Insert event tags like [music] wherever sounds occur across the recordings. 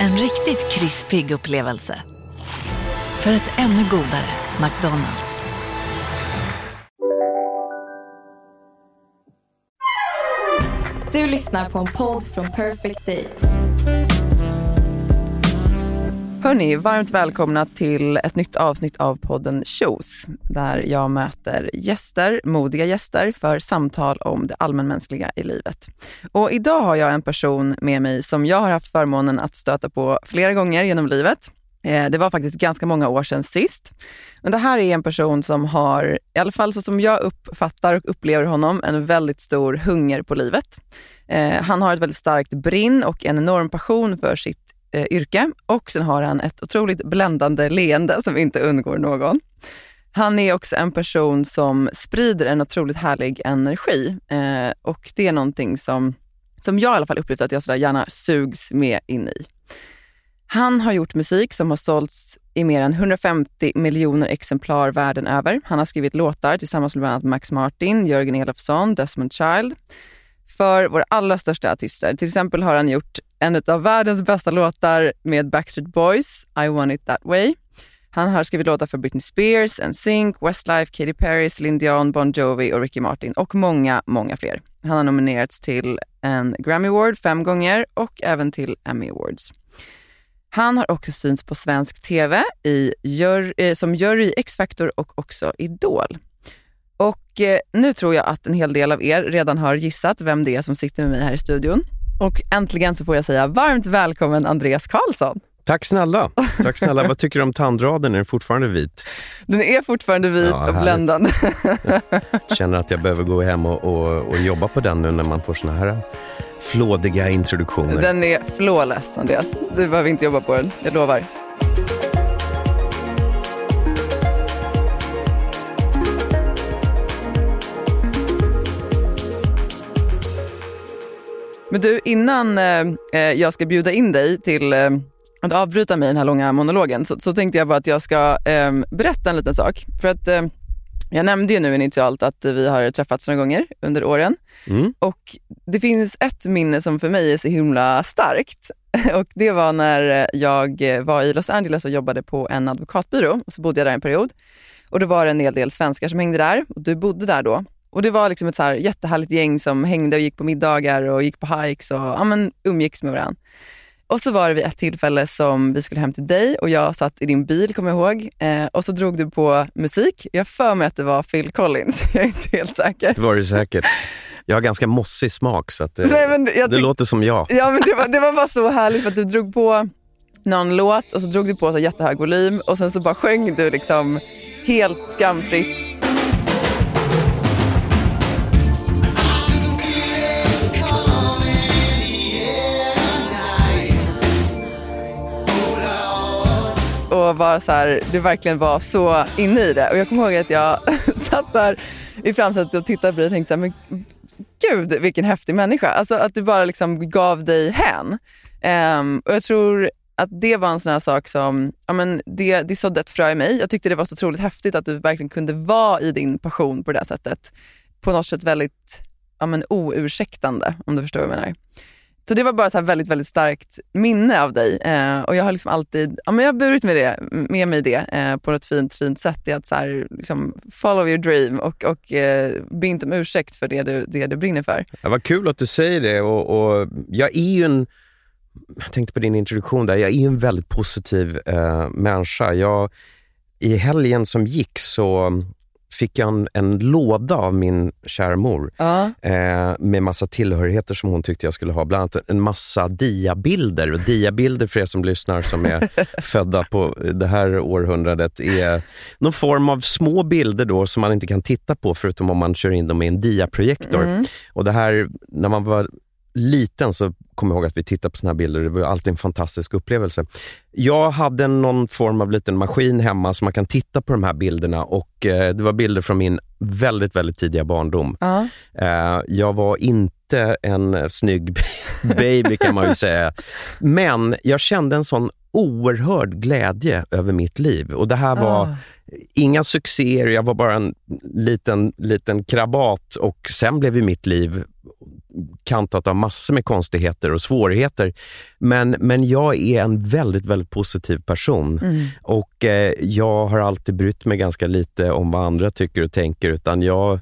En riktigt krispig upplevelse. För ett ännu godare McDonalds. Du lyssnar på en podd från Perfect Day. Hörni, varmt välkomna till ett nytt avsnitt av podden Shows, där jag möter gäster, modiga gäster, för samtal om det allmänmänskliga i livet. Och idag har jag en person med mig som jag har haft förmånen att stöta på flera gånger genom livet. Eh, det var faktiskt ganska många år sedan sist. Men det här är en person som har, i alla fall så som jag uppfattar och upplever honom, en väldigt stor hunger på livet. Eh, han har ett väldigt starkt brinn och en enorm passion för sitt eh, yrke och sen har han ett otroligt bländande leende som inte undgår någon. Han är också en person som sprider en otroligt härlig energi eh, och det är någonting som, som jag i alla fall upplevt att jag sådär gärna sugs med in i. Han har gjort musik som har sålts i mer än 150 miljoner exemplar världen över. Han har skrivit låtar tillsammans med bland annat Max Martin, Jörgen Elofsson, Desmond Child för våra allra största artister. Till exempel har han gjort en av världens bästa låtar med Backstreet Boys, I want it that way. Han har skrivit låtar för Britney Spears, NSYNC, Westlife, Katy Perry, Celine Dion, Bon Jovi och Ricky Martin och många, många fler. Han har nominerats till en Grammy Award fem gånger och även till Emmy Awards. Han har också synts på svensk TV i eh, som jury i X-Factor och också Idol. Och eh, nu tror jag att en hel del av er redan har gissat vem det är som sitter med mig här i studion. Och äntligen så får jag säga varmt välkommen Andreas Karlsson. Tack snälla. Tack snälla. Vad tycker du om tandraden? Är den fortfarande vit? Den är fortfarande vit Ja, och bländande. Känner att jag behöver gå hem och, och, och jobba på den nu när man får såna här flådiga introduktioner. Den är flawless Andreas. Du behöver inte jobba på den, jag lovar. Men du, innan eh, eh, jag ska bjuda in dig till eh, att avbryta mig i den här långa monologen så, så tänkte jag bara att jag ska eh, berätta en liten sak. För att eh, jag nämnde ju nu initialt att vi har träffats några gånger under åren. Mm. Och det finns ett minne som för mig är så himla starkt. [laughs] Och det var när jag var i Los Angeles och jobbade på en advokatbyrå. Och så bodde jag där en period. Och det var en hel del svenskar som hängde där. Och du bodde där då. Och det var liksom ett så här jättehärligt gäng som hängde och gick på middagar och gick på hikes och ja, men, umgicks med varandra. Och så var det vid ett tillfälle som vi skulle hem till dig och jag satt i din bil, kommer jag ihåg. Eh, och så drog du på musik. Jag för mig att det var Phil Collins, [laughs] jag är inte helt säker. Det var det säkert. Jag har ganska mossig smak så att det, Nej, det låter som jag. Ja, men det, var, det var bara så härligt för att du drog på någon låt och så drog du på så jättehög volym och sen så bara sjöng du liksom helt skamfritt. Och var så här, du verkligen var så inne i det. Och jag kommer ihåg att jag [laughs] satt där i framsätet och tittade på dig och tänkte så här, men gud vilken häftig människa. Alltså att du bara liksom gav dig hän. Um, och jag tror att det var en sån här sak som, ja men det, det sådde ett frö i mig. Jag tyckte det var så otroligt häftigt att du verkligen kunde vara i din passion på det här sättet. På något sätt väldigt ja men, oursäktande, om du förstår vad jag menar. Så det var bara så väldigt, väldigt starkt minne av dig. Eh, och jag har liksom alltid ja, men jag har burit med, det, med mig det eh, på ett fint, fint sätt. I att så här, liksom, follow your dream och, och eh, be inte om ursäkt för det du, det du brinner för. Ja, vad kul att du säger det. Och, och jag är ju en, jag tänkte på din introduktion där, jag är en väldigt positiv eh, människa. Jag, I helgen som gick så fick jag en, en låda av min kära mor Ja. eh, med massa tillhörigheter som hon tyckte jag skulle ha. Bland annat en massa diabilder. Och diabilder för er som lyssnar som är [laughs] födda på det här århundradet är någon form av små bilder då som man inte kan titta på förutom om man kör in dem i en diaprojektor. Mm. Och det här, när man var liten så kommer jag ihåg att vi tittade på såna här bilder. Det var alltid en fantastisk upplevelse. Jag hade någon form av liten maskin hemma så man kan titta på de här bilderna och eh, det var bilder från min väldigt, väldigt tidiga barndom. Ja. Eh, jag var inte en snygg [laughs] baby kan man ju säga. Men jag kände en sån oerhörd glädje över mitt liv. Och Det här var Ah. inga succéer, jag var bara en liten, liten krabat och sen blev ju mitt liv kantat av massor med konstigheter och svårigheter. Men, men jag är en väldigt, väldigt positiv person Mm. och eh, jag har alltid brytt mig ganska lite om vad andra tycker och tänker utan jag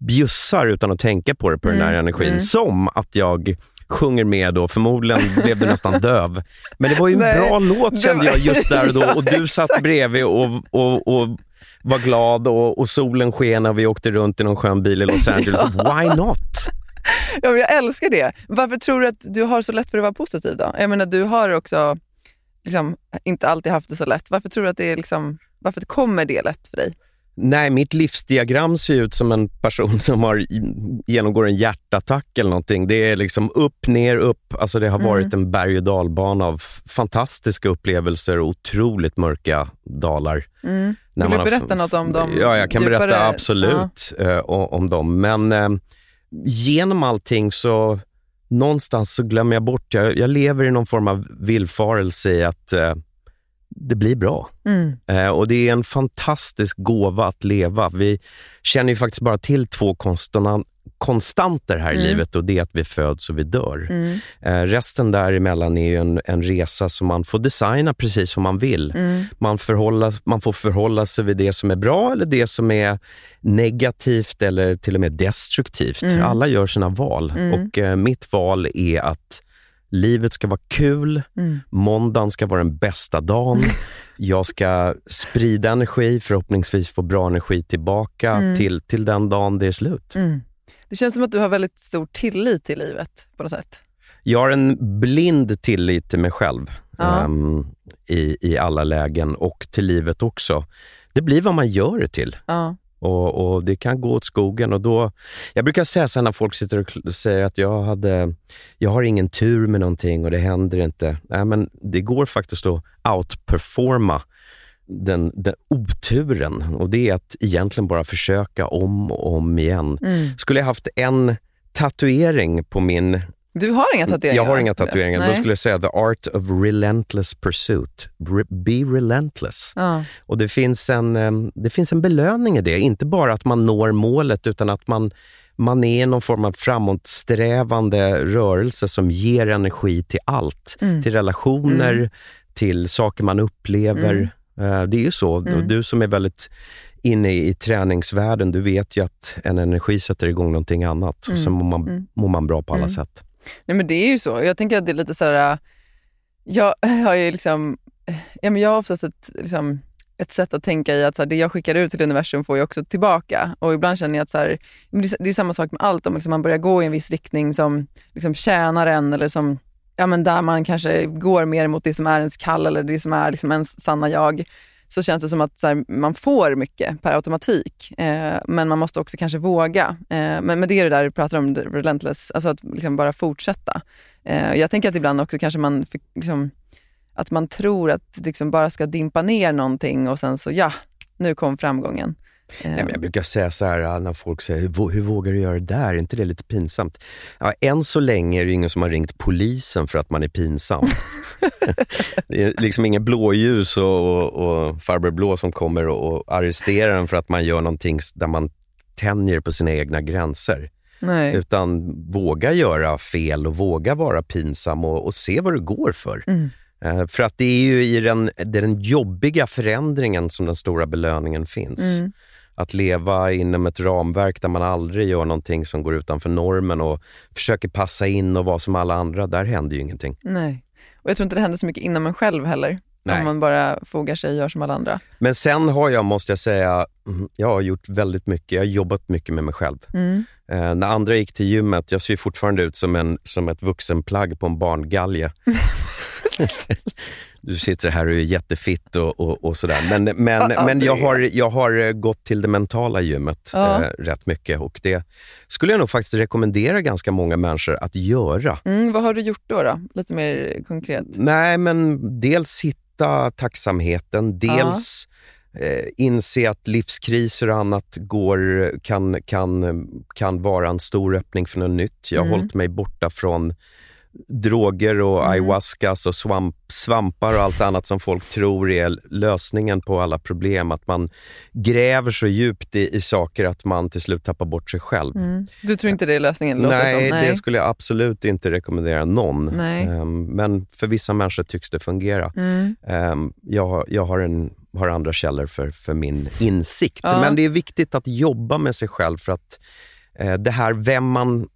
bjussar utan att tänka på det på den här Mm, energin. mm. Som att jag sjunger med då, förmodligen blev du nästan [laughs] döv. Men det var ju en bra låt kände jag just där och då och [laughs] du Ja, satt bredvid och, och, och var glad och, och solen sken och vi åkte runt i någon skön bil i Los [laughs] Angeles. Why not? [laughs] Ja, men jag älskar det. Varför tror du att du har så lätt för att vara positiv då? Jag menar, du har också liksom, inte alltid haft det så lätt. Varför tror du att det är liksom, varför kommer det lätt för dig? Nej, mitt livsdiagram ser ut som en person [laughs] som har, genomgår en hjärtattack eller någonting. Det är liksom upp, ner, upp. Alltså det har Mm. varit en berg och dalbana av fantastiska upplevelser och otroligt mörka dalar. Mm. Vill du har berätta f- något om dem? Ja, jag kan djupare? berätta absolut eh, o- om dem. Men eh, genom allting så någonstans så glömmer jag bort, jag, jag lever i någon form av villfarelse i att eh, det blir bra. Mm. Eh, och Det är en fantastisk gåva att leva. Vi känner ju faktiskt bara till två konstanter här i Mm. livet och det är att vi föds och vi dör. Mm. Eh, resten däremellan är ju en, en resa som man får designa precis som man vill. Mm. Man, förhålla, man får förhålla sig vid det som är bra eller det som är negativt eller till och med destruktivt. Mm. Alla gör sina val Mm. och eh, mitt val är att livet ska vara kul, Mm. måndagen ska vara den bästa dagen. [laughs] Jag ska sprida energi, förhoppningsvis få bra energi tillbaka Mm. till, till den dagen det är slut. Mm. Det känns som att du har väldigt stor tillit till livet på något sätt. Jag har en blind tillit till mig själv Ja. ehm, i, i alla lägen och till livet också. Det blir vad man gör det till. Ja. Och, och Det kan gå åt skogen. Och då, jag brukar säga så när folk sitter och säger att jag, hade, jag har ingen tur med någonting och det händer inte. Nej, men det går faktiskt att outperforma den, den oturen. Och Det är att egentligen bara försöka om och om igen. Mm. Skulle jag haft en tatuering på min... Du har inga tatueringar? Jag har inga tatueringar. Då Nej. skulle jag säga the art of relentless pursuit. Be relentless. Ja. Och det finns, en, det finns en belöning i det. Inte bara att man når målet, utan att man, man är någon form av framåtsträvande rörelse som ger energi till allt. Mm. Till relationer, till saker man upplever. Eh, Det är ju så. Mm. Du som är väldigt inne i träningsvärlden, du vet ju att en energi sätter igång någonting annat. Och Mm. sen mår man, Mm. mår man bra på alla Mm. sätt. Nej men det är ju så. Jag tänker att det är lite sådär, [clears throat] jag har ju liksom, ja men jag har oftast ett, liksom, ett sätt att tänka i att så här, det jag skickar ut till universum får jag också tillbaka. Och ibland känner jag att så här, men det, är, det är samma sak med allt, om liksom man börjar gå i en viss riktning som liksom tjänar en eller som, ja men där man kanske går mer mot det som är ens kall eller det som är liksom ens sanna jag så känns det som att så här, man får mycket per automatik. Eh, men man måste också kanske våga. Eh, men, men det är det där du pratar om, relentless, alltså att liksom bara fortsätta. Eh, jag tänker att ibland också kanske man, liksom, att man tror att det liksom bara ska dimpa ner någonting och sen så ja, nu kom framgången. Eh, Nej, men jag brukar säga så här äh, när folk säger, hur, hur vågar du göra det där? Är inte det lite pinsamt? Ja, än så länge är det ingen som har ringt polisen för att man är pinsam. [laughs] det är liksom ingen blåljus och, och, och farbror blå som kommer och, och arresterar en för att man gör någonting där man tänjer på sina egna gränser. nej. Utan våga göra fel och våga vara pinsam och, och se vad det går för. Mm. Eh, för att det är ju i den, det är den jobbiga förändringen som den stora belöningen finns. Mm. Att leva inom ett ramverk där man aldrig gör någonting som går utanför normen och försöker passa in och vara som alla andra, där händer ju ingenting. nej. Och jag tror inte det händer så mycket inom en själv heller. Nej. Om man bara fogar sig och gör som alla andra. Men sen har jag, måste jag säga, mm, jag har gjort väldigt mycket. Jag har jobbat mycket med mig själv. Mm. Eh, när andra gick till gymmet, jag ser fortfarande ut som, en, som ett vuxenplagg på en barngalge. [laughs] du sitter här och är jättefitt och, och, och sådär. Men, men, men jag, har, jag har gått till det mentala gymmet Ja. eh, rätt mycket och det skulle jag nog faktiskt rekommendera ganska många människor att göra. Mm, vad har du gjort då? då? Lite mer konkret. Nej, men dels hitta tacksamheten, dels eh, inse att livskriser och annat går, kan, kan, kan vara en stor öppning för något nytt. Jag har Mm. hållit mig borta från droger och Mm. ayahuascas och svamp, svampar och allt annat som folk tror är lösningen på alla problem. Att man gräver så djupt i, i saker att man till slut tappar bort sig själv. Mm. Du tror inte det är lösningen? Nej, som. det skulle jag absolut inte rekommendera någon. Nej. Ehm, men för vissa människor tycks det fungera. Mm. Ehm, jag har- jag har, en, har andra källor för, för min insikt. Ja. Men det är viktigt att jobba med sig själv för att det här vem man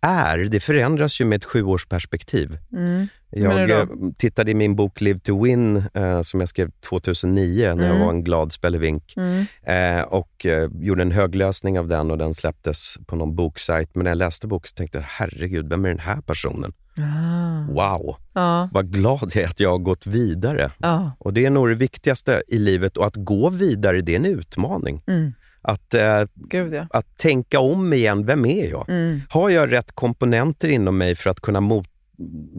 är, det förändras ju med ett sjuårsperspektiv. Mm. Jag eh, tittade i min bok Live to Win, eh, som jag skrev 2009 när jag Mm. var en glad spelevink. Mm. Eh, och eh, gjorde en högläsning av den och den släpptes på någon boksajt. Men när jag läste boken så tänkte jag, herregud, vem är den här personen? Ah. Wow, Ja. vad glad jag är att jag har gått vidare. Ja. Och Det är nog det viktigaste i livet och att gå vidare, det är en utmaning. Mm. Att, eh, Gud ja. att tänka om igen, vem är jag? Mm. Har jag rätt komponenter inom mig för att kunna, mot,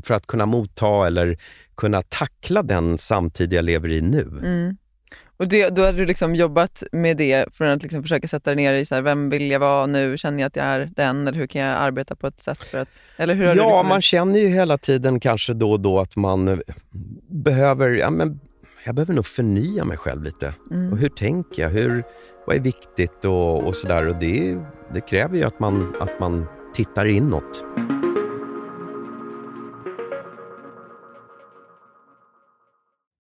för att kunna motta eller kunna tackla den samtid jag lever i nu? Mm. Och det, då hade du liksom jobbat med det för att liksom försöka sätta dig ner i så här, vem vill jag vara nu? Känner jag att jag är den? Eller hur kan jag arbeta på ett sätt för att... Eller hur Ja, liksom man känner ju hela tiden kanske då och då att man eh, behöver, ja, men jag behöver nog förnya mig själv lite. Mm. Och hur tänker jag? Hur, vad är viktigt och, och sådär. Och det, det kräver ju att man, att man tittar inåt.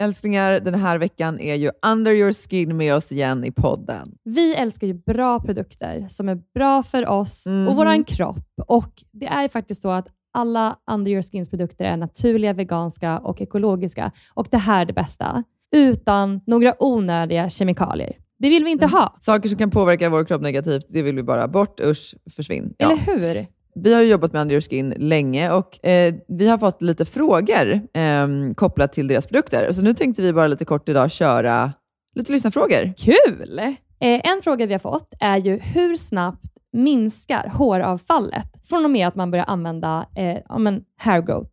Älsklingar, den här veckan är ju Under your skin med oss igen i podden. Vi älskar ju bra produkter som är bra för oss Mhm. och våran kropp. Och Det är ju faktiskt så att alla Under Your Skins produkter är naturliga, veganska och ekologiska. Och det här är det bästa. Utan några onödiga kemikalier. Det vill vi inte ha. Saker som kan påverka vår kropp negativt, det vill vi bara bort. Usch, försvinn. Ja. Eller hur? Vi har jobbat med Under your skin länge och eh, vi har fått lite frågor eh, kopplat till deras produkter. Så nu tänkte vi bara lite kort idag köra lite lyssnarfrågor. Kul! Eh, en fråga vi har fått är ju hur snabbt minskar håravfallet från och med att man börjar använda eh, ja, men hair growth?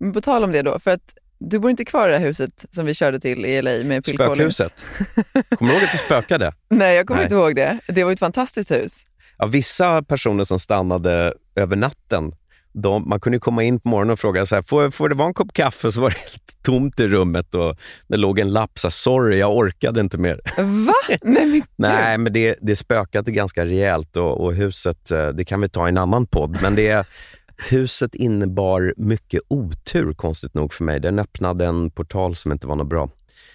Men på tal om det då, för att du bor inte kvar i det här huset som vi körde till i LA med Phil. Spökhuset. Kommer du ihåg att det spökade? [laughs] Nej, jag kommer Nej. inte ihåg det. Det var ett fantastiskt hus. Ja, vissa personer som stannade över natten, de, man kunde komma in på morgonen och fråga så här, får, får det vara en kopp kaffe? Så var det helt tomt i rummet och det låg en lapp så här, sorry jag orkade inte mer. Va? Nej, men [laughs] Nej, men det, det spökade ganska rejält och, och huset, eh, det kan vi ta i en annan podd, men det, huset innebar mycket otur konstigt nog för mig. Den öppnade en portal som inte var något bra.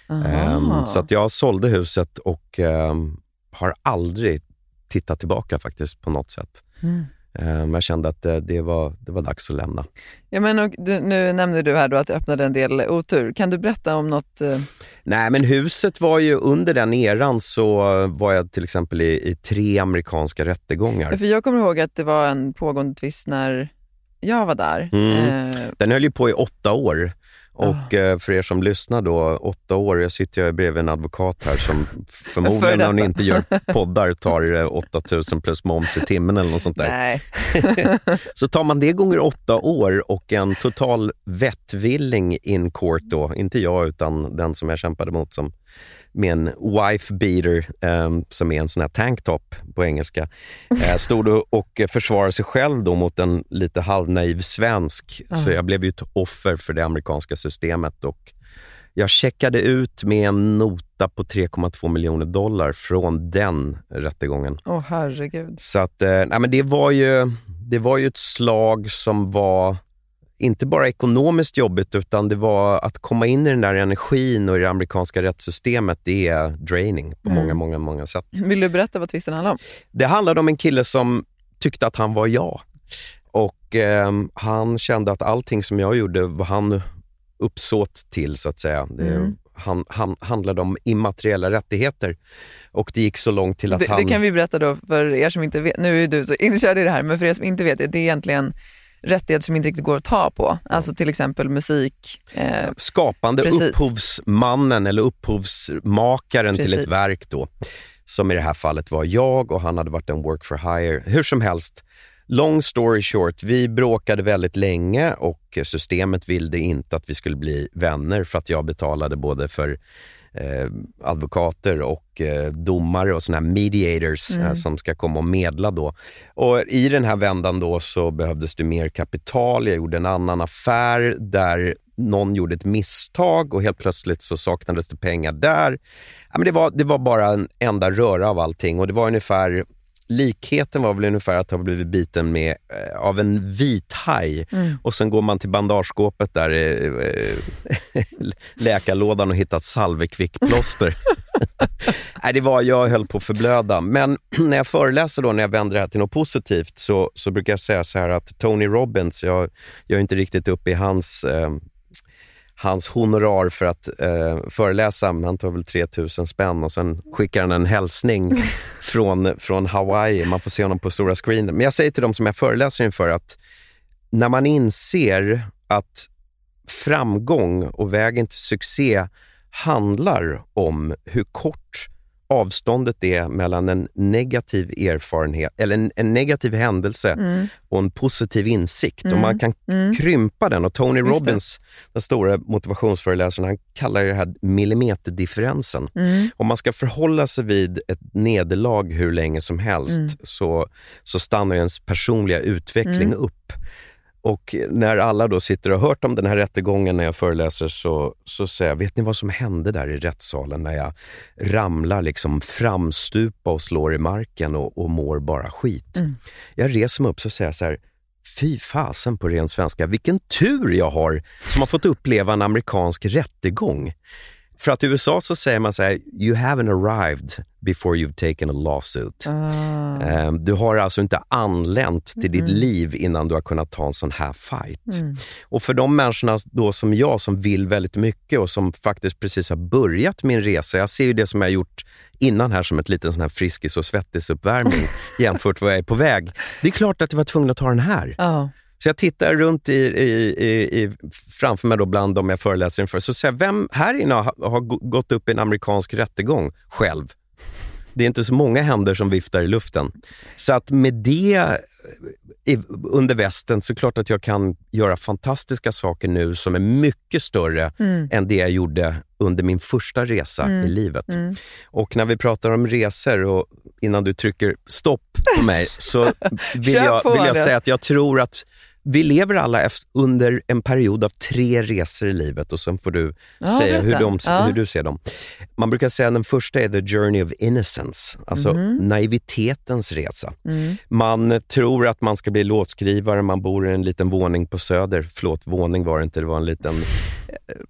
Aha. så att jag sålde huset och ehm, har aldrig tittat tillbaka faktiskt på något sätt. Mm. Eh, jag kände att det, det, var, det var dags att lämna. Ja, men och du, nu nämnde du här att det öppnade en del otur. Kan du berätta om något? Eh... Nej, men huset var ju under den eran så var jag till exempel i, i tre amerikanska rättegångar. Ja, för jag kommer ihåg att det var en pågående tvist när jag var där. Mm. Eh... Den höll ju på i åtta år. Och oh. för er som lyssnar då, åtta år, jag sitter jag bredvid en advokat här som [laughs] förmodligen när hon inte gör [laughs] poddar tar 8000 plus moms i timmen eller något sånt där. Nej. [laughs] så tar man det gånger åtta år och en total vettvilling in court då, inte jag utan den som jag kämpade mot som med en wife beater, eh, som är en sån här tanktop på engelska, eh, stod och försvarade sig själv då mot en lite halvnaiv svensk. Mm. Så jag blev ju ett offer för det amerikanska systemet. Och jag checkade ut med en nota på 3,2 miljoner dollar från den rättegången. Åh oh, herregud. Så att, eh, nej, men det var ju det var ju ett slag som var inte bara ekonomiskt jobbigt, utan det var att komma in i den där energin och i det amerikanska rättssystemet, det är draining på mm. många, många, många sätt. Vill du berätta vad tvisten handlade om? Det handlade om en kille som tyckte att han var jag. Och eh, han kände att allting som jag gjorde var han uppsåt till, så att säga. Det, mm. han, han, handlade om immateriella rättigheter. Och det gick så långt till att det, han... Det kan vi berätta då för er som inte vet. Nu är du så inkörd i det här, men för er som inte vet det, det är egentligen rättigheter som inte riktigt går att ta på. Alltså till exempel musik. Eh, Skapande precis. upphovsmannen eller upphovsmakaren precis. till ett verk då. Som i det här fallet var jag och han hade varit en work for hire. Hur som helst, long story short, vi bråkade väldigt länge och systemet ville inte att vi skulle bli vänner för att jag betalade både för eh, advokater och eh, domare och såna här mediators mm. eh, som ska komma och medla då. Och I den här vändan då så behövdes det mer kapital. Jag gjorde en annan affär där någon gjorde ett misstag och helt plötsligt så saknades det pengar där. Ja, men det, var, det var bara en enda röra av allting och det var ungefär likheten var väl ungefär att ha blivit biten med, eh, av en vit haj mm. och sen går man till bandageskåpet där eh, [laughs] läkarlådan och hittar ett salvekvickplåster. [laughs] Nej, det var, jag höll på att förblöda. Men [clears throat] när jag föreläser då, när jag vänder det här till något positivt, så, så brukar jag säga så här att Tony Robbins, jag, jag är inte riktigt uppe i hans eh, hans honorar för att eh, föreläsa. Han tar väl 3000 spänn och sen skickar han en hälsning [laughs] från, från Hawaii. Man får se honom på stora screenen. Men jag säger till dem som jag föreläser inför att när man inser att framgång och vägen till succé handlar om hur kort avståndet är mellan en negativ erfarenhet, eller en, en negativ händelse mm. och en positiv insikt. Mm. Och man kan mm. krympa den. Och Tony Just Robbins, det. den stora motivationsföreläsaren, han kallar det här millimeterdifferensen. Mm. Om man ska förhålla sig vid ett nederlag hur länge som helst mm. så, så stannar ens personliga utveckling mm. upp. Och när alla då sitter och har hört om den här rättegången när jag föreläser så, så säger jag, vet ni vad som hände där i rättssalen när jag ramlar liksom framstupa och slår i marken och, och mår bara skit? Mm. Jag reser mig upp och säger så här, fy fasen på ren svenska, vilken tur jag har som har fått uppleva en amerikansk rättegång. För att i USA så säger man så här, you haven't arrived before you've taken a lawsuit. Ah. Um, du har alltså inte anlänt till mm. ditt liv innan du har kunnat ta en sån här fight. Mm. Och för de människorna då som jag som vill väldigt mycket och som faktiskt precis har börjat min resa. Jag ser ju det som jag har gjort innan här som ett liten sån här Friskis och svettis-uppvärmning [laughs] jämfört med vad jag är på väg. Det är klart att jag var tvungen att ta den här. Ah. Så jag tittar runt i, i, i, framför mig då bland de jag föreläser inför. Så säger jag, vem här inne har, har gått upp i en amerikansk rättegång själv? Det är inte så många händer som viftar i luften. Så att med det under västen så är det klart att jag kan göra fantastiska saker nu som är mycket större mm. än det jag gjorde under min första resa mm. i livet. Mm. Och när vi pratar om resor, och innan du trycker stopp på mig, så [laughs] vill jag, vill jag säga att jag tror att vi lever alla under en period av tre resor i livet och sen får du ja, säga hur, de, ja. hur, du ser dem. Man brukar säga att den första är the journey of innocence, alltså mm. naivitetens resa. Mm. Man tror att man ska bli låtskrivare, man bor i en liten våning på Söder. Förlåt, våning var det inte, det var en liten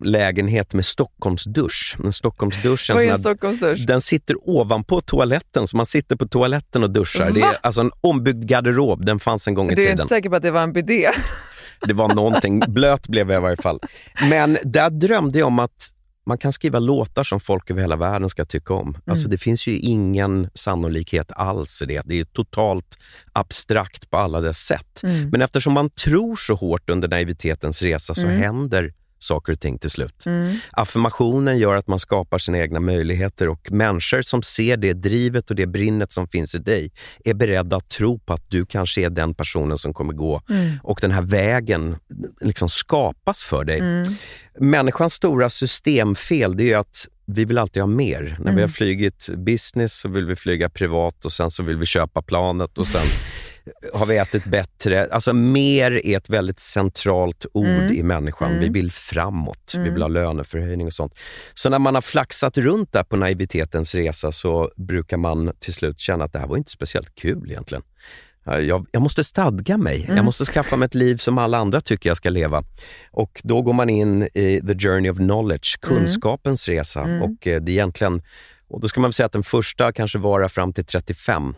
lägenhet med Stockholmsdusch. En Stockholmsdusch, en är en Stockholmsdusch? den sitter ovanpå toaletten, så man sitter på toaletten och duschar. Det är Va? alltså en ombyggd garderob, den fanns en gång i Du är tiden. inte säker på att det var en bidé? [laughs] Det var någonting, blöt blev jag i varje fall. Men där drömde jag om att man kan skriva låtar som folk över hela världen ska tycka om. Alltså det finns ju ingen sannolikhet alls i det. Det är totalt abstrakt på alla dess sätt. Mm. Men eftersom man tror så hårt under naivitetens resa så Mm. händer saker och ting till slut. Mm. Affirmationen gör att man skapar sina egna möjligheter och människor som ser det drivet och det brinnet som finns i dig är beredda att tro på att du kanske är den personen som kommer gå Mm. och den här vägen liksom skapas för dig. Mm. Människans stora systemfel det är att vi vill alltid ha mer. När vi Mm. har flygit business så vill vi flyga privat och sen så vill vi köpa planet och sen [laughs] har vi ätit bättre. Alltså mer är ett väldigt centralt ord Mm. i människan. Mm. Vi vill framåt, vi Mm. vill ha löneförhöjning och sånt. Så när man har flaxat runt där på naivitetens resa så brukar man till slut känna att det här var inte speciellt kul egentligen. Jag, jag måste stadga mig. Mm. Jag måste skaffa mig ett liv som alla andra tycker jag ska leva. Och Då går man in i the journey of knowledge, kunskapens resa. Mm. Och eh, det är egentligen, och Då ska man säga att den första kanske varar fram till 35.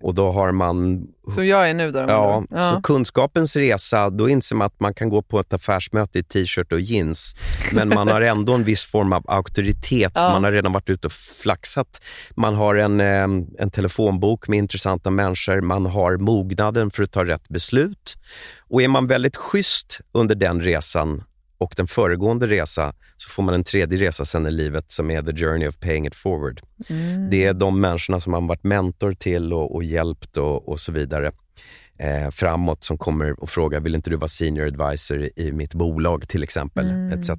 Och då har man Som jag är nu då? Ja, ja. så kunskapens resa, då inser man att man kan gå på ett affärsmöte i t-shirt och jeans, men man har ändå en viss form av auktoritet, Ja. man har redan varit ute och flaxat. Man har en, eh, en telefonbok med intressanta människor, man har mognaden för att ta rätt beslut. Och är man väldigt schysst under den resan och den föregående resa, så får man en tredje resa sen i livet som är the journey of paying it forward. Mm. Det är de människorna som man varit mentor till och, och hjälpt och, och så vidare eh, framåt som kommer och frågar, vill inte du vara senior advisor i, i mitt bolag till exempel? Mm. Etc.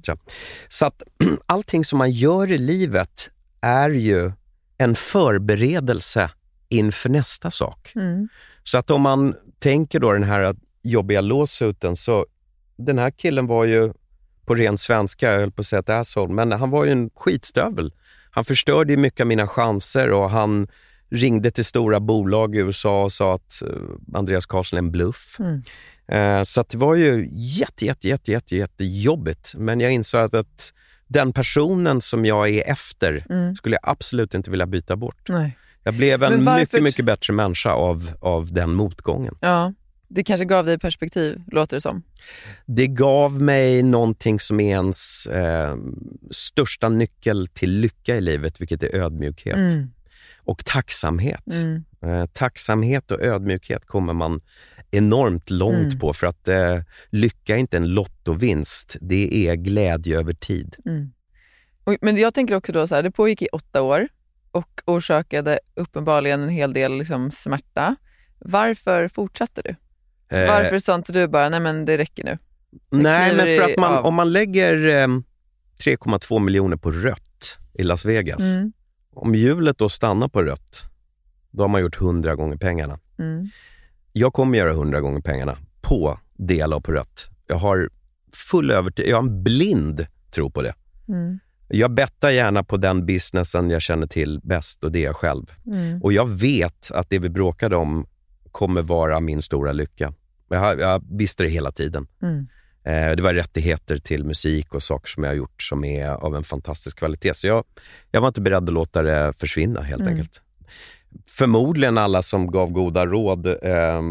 Så att [clears throat] allting som man gör i livet är ju en förberedelse inför nästa sak. Mm. Så att om man tänker då den här jobbiga lawsuiten, så den här killen var ju på ren svenska, jag höll på att säga ett asshole, men han var ju en skitstövel. Han förstörde ju mycket av mina chanser och han ringde till stora bolag i USA och sa att eh, Andreas Karlsson är en bluff. Mm. Eh, så det var ju jätte, jätte, jätte, jätte, jättejobbigt. Men jag insåg att, att den personen som jag är efter Mm. skulle jag absolut inte vilja byta bort. Nej. Jag blev en varför mycket, mycket bättre människa av, av den motgången. Ja, det kanske gav dig perspektiv, låter det som. Det gav mig någonting som är ens eh, största nyckel till lycka i livet, vilket är ödmjukhet Mm. och tacksamhet. Mm. Eh, tacksamhet och ödmjukhet kommer man enormt långt Mm. på, för att eh, lycka är inte en lottovinst, det är glädje över tid. Mm. Och, men jag tänker också då så här, det pågick i åtta år och orsakade uppenbarligen en hel del liksom, smärta. Varför fortsatte du? Eh, Varför sa inte du bara, nej men det räcker nu? Nej, kliver men för att man, av. om man lägger eh, 3,2 miljoner på rött i Las Vegas, Mm. om hjulet då stannar på rött, då har man gjort 100 gånger pengarna. Mm. Jag kommer göra 100 gånger pengarna på del av på rött. Jag har full övertygelse, jag har en blind tro på det. Mm. Jag bettar gärna på den businessen jag känner till bäst och det är jag själv. Mm. Och jag vet att det vi bråkade om kommer vara min stora lycka. Jag, jag visste det hela tiden. Mm. Eh, det var rättigheter till musik och saker som jag har gjort som är av en fantastisk kvalitet. Så jag, jag var inte beredd att låta det försvinna helt Mm. enkelt. Förmodligen alla som gav goda råd eh,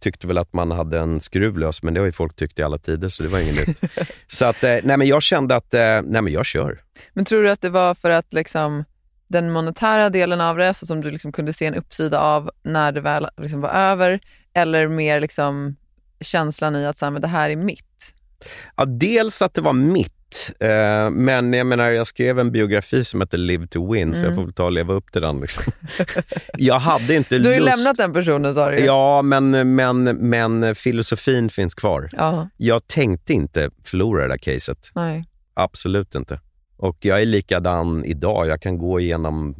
tyckte väl att man hade en skruv lös, men det har ju folk tyckt i alla tider, så det var inget nytt. [laughs] Så att, eh, nej men jag kände att, eh, nej men jag kör. Men tror du att det var för att liksom, den monetära delen av det, så som du liksom kunde se en uppsida av när det väl liksom var över, eller mer liksom känslan i att så här, men det här är mitt? Ja, dels att det var mitt, eh, men jag menar, jag skrev en biografi som heter Live to Win, så Mm. jag får väl ta och leva upp till den. Liksom. [laughs] jag hade inte Du har ju lust... lämnat den personen sa du. Ja, men, men, men filosofin finns kvar. ja. Jag tänkte inte förlora det där caset. Nej. Absolut inte. Och jag är likadan idag. Jag kan gå igenom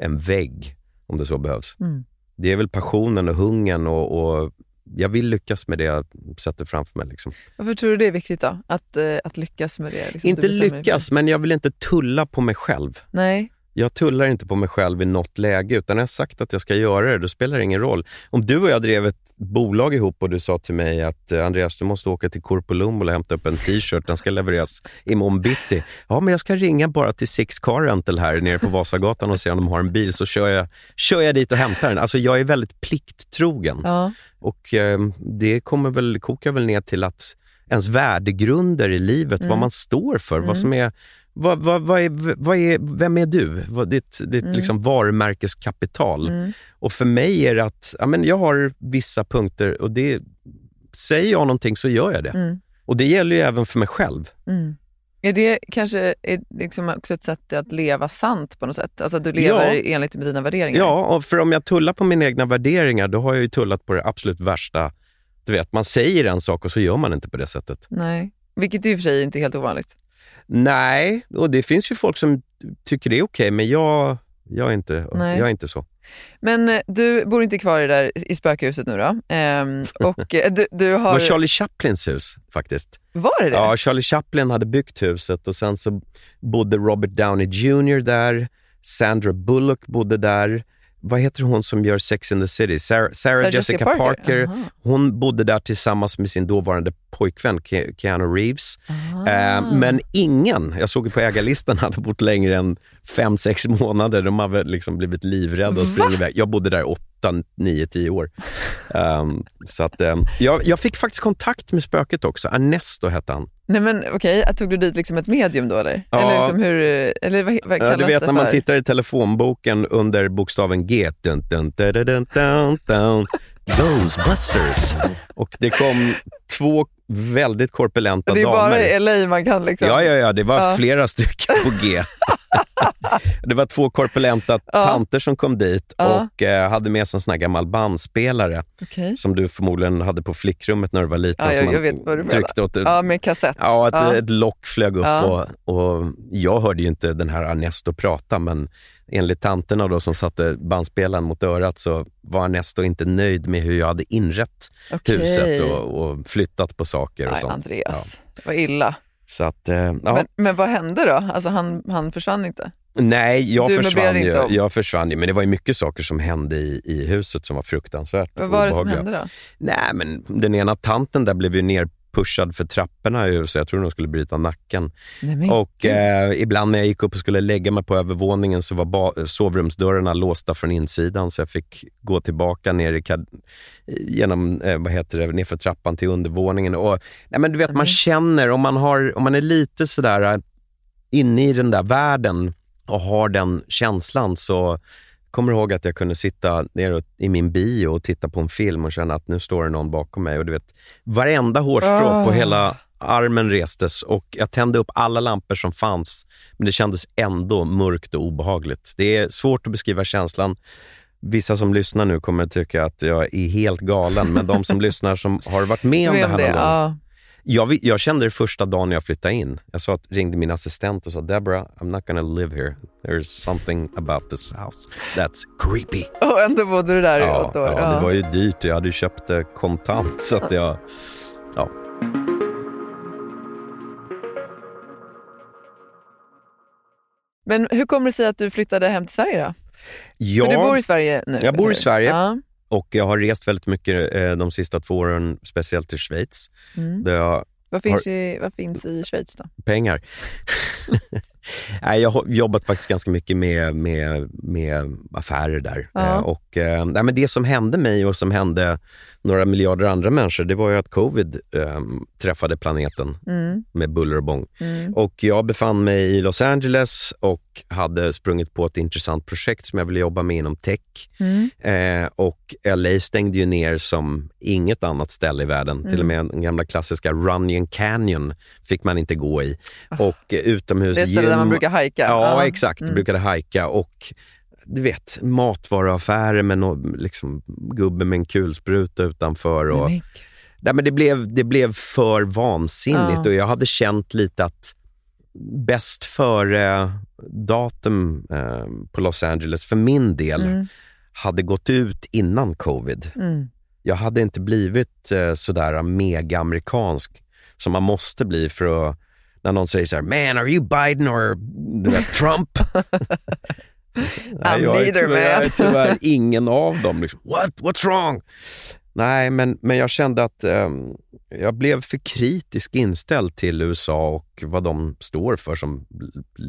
en vägg om det så behövs. Mm. Det är väl passionen och hungern och, och jag vill lyckas med det jag sätter framför mig. Liksom. Varför tror du det är viktigt då? Att, eh, att lyckas med det? Liksom, Inte lyckas, men jag vill inte tulla på mig själv. Nej. Jag tullar inte på mig själv i något läge, utan jag har sagt att jag ska göra det, då spelar det ingen roll. Om du och jag drev ett bolag ihop och du sa till mig att eh, Andreas, du måste åka till Korpolumbo och hämta upp en t-shirt, den ska levereras imorgon bitti. Ja, men jag ska ringa bara till Six Car Rental här nere på Vasagatan och se om de har en bil, så kör jag, kör jag dit och hämtar den. Alltså jag är väldigt plikttrogen. Ja. Och eh, det kommer väl, kokar väl ner till att ens värdegrunder i livet, Mm. vad man står för, vad som är vad, vad, vad är, vad är, vem är du? Vad, ditt ditt Mm. liksom varumärkeskapital. Och för mig är det att ja, men jag har vissa punkter och det, säger jag någonting så gör jag det. Mm. Och det gäller ju även för mig själv. Mm. Är det kanske är liksom också ett sätt att leva sant på något sätt? Alltså att du lever Ja. enligt med dina värderingar? Ja, och för om jag tullar på mina egna värderingar, då har jag ju tullat på det absolut värsta. Du vet, man säger en sak och så gör man inte på det sättet. Nej. Vilket i och för sig inte är helt ovanligt. Nej, och det finns ju folk som tycker det är okej, men jag, jag, är inte, Nej. jag är inte så. Men eh, du bor inte kvar i, där, i spökhuset nu då? Ehm, [laughs] och eh, du, du Det har... var Charlie Chaplins hus faktiskt. Var det det? Ja, Charlie Chaplin hade byggt huset och sen så bodde Robert Downey Jr där, Sandra Bullock bodde där. Vad heter hon som gör Sex and the City? Sarah, Sarah, Jessica, Parker. Aha. Hon bodde där tillsammans med sin dåvarande pojkvän Ke- Keanu Reeves. Eh, men ingen, jag såg ju på ägarlistan, [laughs] hade bott längre än fem sex månader. De hade liksom blivit livrädda och sprungit iväg. Jag bodde där åtta, nio, tio år. Ehm, så att, ehm, jag, jag fick faktiskt kontakt med spöket också. Ernesto hette han. Nej men okej, tog du dit liksom ett medium då eller? Ja. Eller, liksom hur, eller vad, vad kallas Ja, du vet det när man tittar i telefonboken under bokstaven G. Dun, dun, dun, dun, dun, dun, dun, [laughs] Ghostbusters. Och det kom två väldigt korpulenta Det är bara damer. i LA man kan liksom... Ja, ja, ja, det var Ja. flera stycken på G. [laughs] det var två korpulenta Ja. tanter som kom dit Ja. och eh, hade med sig en sån här gammal bandspelare Okej. som du förmodligen hade på flickrummet när du var liten. Ja, jag- jag vet vad du tryckte åt Ja, med kassett. Ja, ett, Ja. ett lock flög upp Ja. och, och jag hörde ju inte den här Ernesto prata, men enligt tanterna då som satte bandspelaren mot örat så var Ernesto inte nöjd med hur jag hade inrett Okej. huset och, och flyttat på saker och Nej, sånt. Andreas. Vad illa. Så att, eh, ja. Men, men vad hände då? Alltså han, han försvann inte? Nej, jag Du försvann, ju, jag försvann ju, men det var ju mycket saker som hände i, i huset som var fruktansvärt Vad var det som hände då? Nej, men den ena tanten där blev ju nerpushad för trapporna i huset. Jag tror hon skulle bryta nacken. Nej, Och eh, ibland när jag gick upp och skulle lägga mig på övervåningen så var sovrumsdörrarna låsta från insidan så jag fick gå tillbaka ner i genom, eh, vad heter det, nerför trappan till undervåningen. Och, nej, men du vet, man Mm. känner, om man, har, om man är lite sådär eh, inne i den där världen och har den känslan så kommer ihåg att jag kunde sitta nere i min bio och titta på en film och känna att nu står det någon bakom mig. Och du vet, varenda hårstrå Ah. på hela armen restes och jag tände upp alla lampor som fanns. Men det kändes ändå mörkt och obehagligt. Det är svårt att beskriva känslan. Vissa som lyssnar nu kommer att tycka att jag är helt galen, men de som [laughs] lyssnar som har varit med om det här någon gång, ja. Jag, jag kände det första dagen jag flyttade in. Jag sa att, ringde min assistent och sa Deborah, I'm not gonna live here. There's something about this house that's creepy. Och ändå bodde du där i Ja, åtta år. ja, det var ju dyrt. Jag hade ju köpt det kontant. Så att jag, ja. Men hur kommer det sig att du flyttade hem till Sverige då? Ja, För du bor i Sverige nu? Jag bor i? Sverige. Ja. Och jag har rest väldigt mycket eh, de sista två åren, speciellt till Schweiz. Mm. Där Vad, finns i, vad finns i Schweiz då? pengar. [laughs] Nej, jag har jobbat faktiskt ganska mycket med, med, med affärer där. Ja. Eh, och, eh, nej, men det som hände mig och som hände några miljarder andra människor, det var ju att covid eh, träffade planeten Mm. med buller och bång. Mm. Och jag befann mig i Los Angeles och hade sprungit på ett intressant projekt som jag ville jobba med inom tech. Mm. Eh, och LA stängde ju ner som inget annat ställe i världen. Till och Mm. med den gamla klassiska Runyon Canyon fick man inte gå i. Och eh, utomhus Ah. Det stället där man brukar hajka. Ja, exakt. Mm. Brukade hajka och du vet, matvaruaffärer med någon liksom, gubbe med en kulspruta utanför. Och, Nej, men Nej, men det, blev, det blev för vansinnigt Ja. och jag hade känt lite att bäst före datum eh, på Los Angeles för min del Mm. hade gått ut innan covid. Mm. Jag hade inte blivit eh, sådär mega-amerikansk som man måste bli för att när någon säger så här, man are you Biden or Trump? [laughs] Nej, jag, är tyvärr, jag är tyvärr [laughs] ingen av dem. Liksom. What? What's wrong? Nej, men, men jag kände att ehm, jag blev för kritisk inställd till USA och vad de står för som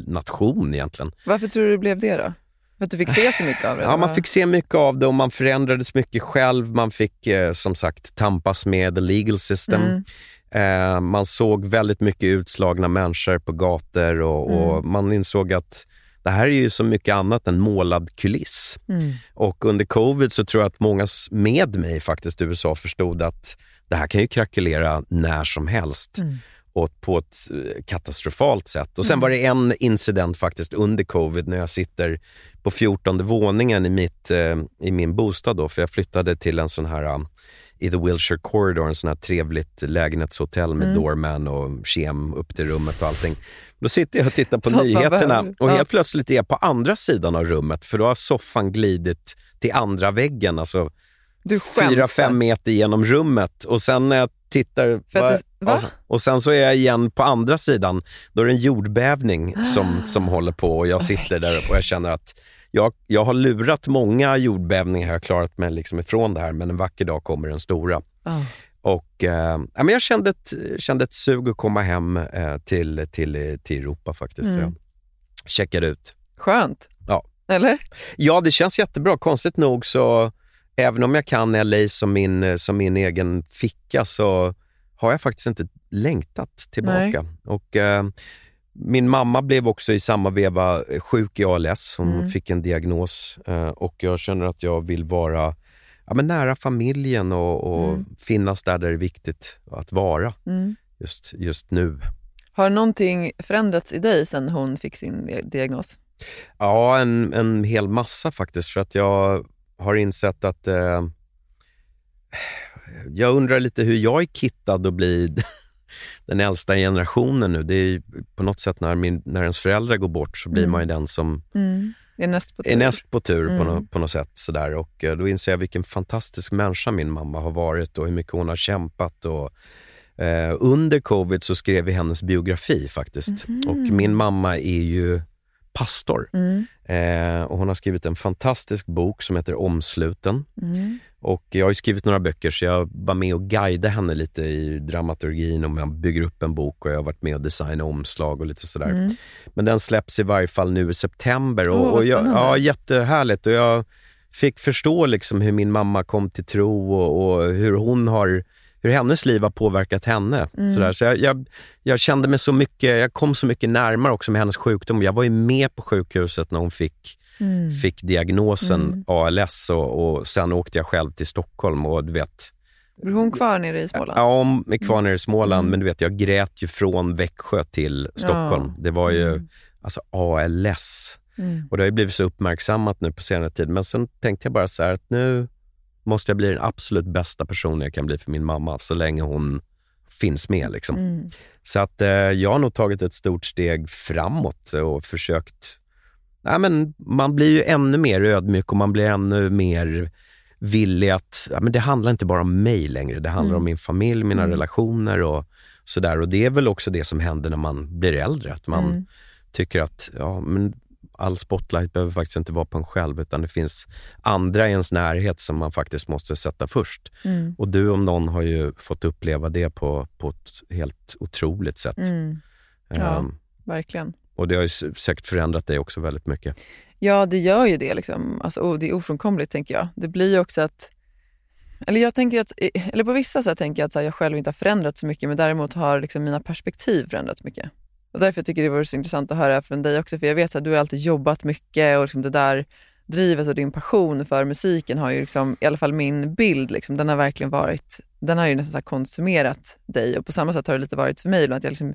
nation egentligen. Varför tror du det blev det då? För att du fick se så mycket av det? Ja, man fick se mycket av det och man förändrades mycket själv. Man fick eh, som sagt tampas med the legal system. Mm. Eh, man såg väldigt mycket utslagna människor på gator och, och Mm. man insåg att det här är ju så mycket annat än målad kuliss. Mm. Och under covid så tror jag att många med mig faktiskt i USA förstod att det här kan ju krackelera när som helst Mm. och på ett eh, katastrofalt sätt. Och sen var det en incident faktiskt under covid när jag sitter på 14 våningen i, mitt, eh, i min bostad då, för jag flyttade till en sån här eh, i The Wilshire Corridor, en sån här trevligt lägenhetshotell med Mm. doorman och kem upp till rummet och allting. Då sitter jag och tittar på nyheterna och helt plötsligt är jag på andra sidan av rummet för då har soffan glidit till andra väggen, alltså fyra, fem meter genom rummet och sen när jag tittar... Det- va? och sen så är jag igen på andra sidan. Då är det en jordbävning som, [gasps] som håller på och jag sitter där och jag känner att jag, jag har lurat många jordbävningar, jag har klarat mig liksom ifrån det här, men en vacker dag kommer den stora. Ja. Och, eh, men jag kände ett, kände ett sug att komma hem eh, till, till, till Europa faktiskt. Så Mm. jag checkade ut. Skönt. Ja. Eller? Ja, det känns jättebra. Konstigt nog så, även om jag kan LA som min, som min egen ficka, så har jag faktiskt inte längtat tillbaka. Och, eh, min mamma blev också i samma veva sjuk i ALS. Hon Mm. fick en diagnos eh, och jag känner att jag vill vara ja, men nära familjen och, och Mm. finnas där, där det är viktigt att vara Mm. just, just nu. Har någonting förändrats i dig sen hon fick sin di- diagnos? Ja, en, en hel massa faktiskt. För att jag har insett att eh, jag undrar lite hur jag är kittad att bli [laughs] den äldsta generationen nu. Det är på något sätt när, min, när ens föräldrar går bort så blir Mm. man ju den som Det är näst på tur. är näst på tur på, Mm. nå- på något sätt. Sådär. Och eh, då inser jag vilken fantastisk människa min mamma har varit och hur mycket hon har kämpat. Och, eh, under covid så skrev vi hennes biografi faktiskt. Mhm. Och min mamma är ju pastor. Mm. Eh, och hon har skrivit en fantastisk bok som heter Omsluten. Mm. Och jag har skrivit några böcker så jag var med och guidade henne lite i dramaturgin och man bygger upp en bok och jag har varit med och designat omslag och lite sådär. Mm. Men den släpps i varje fall nu i september. Och, vad och jag, ja, jättehärligt. Och jag fick förstå liksom hur min mamma kom till tro och, och hur hon har hur hennes liv har påverkat henne. Mm. Sådär. Så jag, jag, jag kände mig så mycket, jag kom så mycket närmare också med hennes sjukdom. Jag var ju med på sjukhuset när hon fick, Mm. fick diagnosen Mm. ALS och, och sen åkte jag själv till Stockholm och du vet, Bor hon kvar nere i Småland? Ja, om är kvar nere i Småland, Mm. men du vet, jag grät ju från Växjö till Stockholm. Ja. Det var ju Mm. alltså ALS. Mm. Och det har ju blivit så uppmärksammat nu på senare tid. Men sen tänkte jag bara så här att nu måste jag bli den absolut bästa personen jag kan bli för min mamma, så länge hon finns med. Liksom. Mm. Så att eh, jag har nog tagit ett stort steg framåt och försökt... Nej, men man blir ju ännu mer ödmjuk och man blir ännu mer villig att... Ja, men det handlar inte bara om mig längre. Det handlar Mm. om min familj, mina Mm. relationer och sådär. Och det är väl också det som händer när man blir äldre. Att man Mm. tycker att ja, men all spotlight behöver faktiskt inte vara på en själv, utan det finns andra i ens närhet som man faktiskt måste sätta först. Mm. Och du om någon har ju fått uppleva det på, på ett helt otroligt sätt. Mm. Ja. Ehm, Verkligen. och det har ju säkert förändrat dig också väldigt mycket. Ja, det gör ju det. Liksom. Alltså, oh, det är ofrånkomligt, tänker jag. Det blir ju också att... Eller jag tänker att, eller på vissa sätt tänker jag att här, jag själv inte har förändrats så mycket, men däremot har liksom mina perspektiv förändrats mycket. Och därför jag tycker det vore så intressant att höra från dig också, för jag vet att du har alltid jobbat mycket och liksom det där drivet och din passion för musiken har ju, liksom, i alla fall min bild, liksom, den har verkligen varit, den har ju nästan så konsumerat dig och på samma sätt har det lite varit för mig. ibland Att jag, liksom,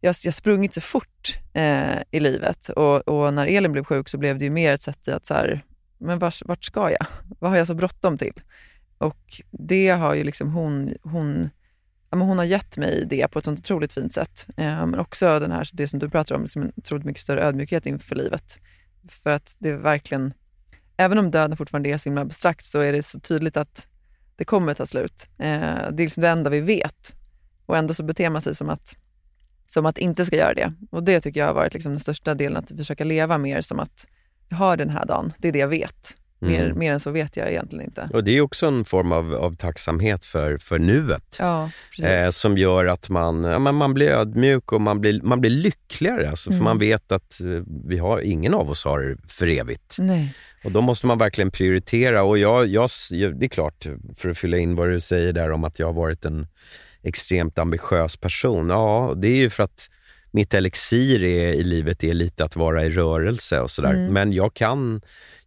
jag, jag har sprungit så fort eh, i livet och, och när Elin blev sjuk så blev det ju mer ett sätt i att så här, men vart, vart ska jag? Vad har jag så bråttom till? Och det har ju liksom hon, hon, ja, men hon har gett mig det på ett sånt otroligt fint sätt. Eh, men också den här, det som du pratar om, liksom en otroligt mycket större ödmjukhet inför livet. För att det är verkligen, även om döden fortfarande är så himla abstrakt så är det så tydligt att det kommer ta slut. Eh, det är liksom det enda vi vet. Och ändå så beter man sig som att som att inte ska göra det. Och det tycker jag har varit liksom den största delen, att försöka leva mer som att jag har den här dagen, det är det jag vet. Mer, Mm. mer än så vet jag egentligen inte. Och det är också en form av, av tacksamhet för, för nuet. Ja. Eh, som gör att man, ja, men man blir ödmjuk och man blir, man blir lyckligare. Alltså, För Mm. man vet att eh, vi har, ingen av oss har det för evigt. Nej. Och då måste man verkligen prioritera. Och jag, jag, det är klart, för att fylla in vad du säger där om att jag har varit en extremt ambitiös person. Ja, det är ju för att mitt elixir är, i livet är lite att vara i rörelse och sådär. Mm. Men jag kan,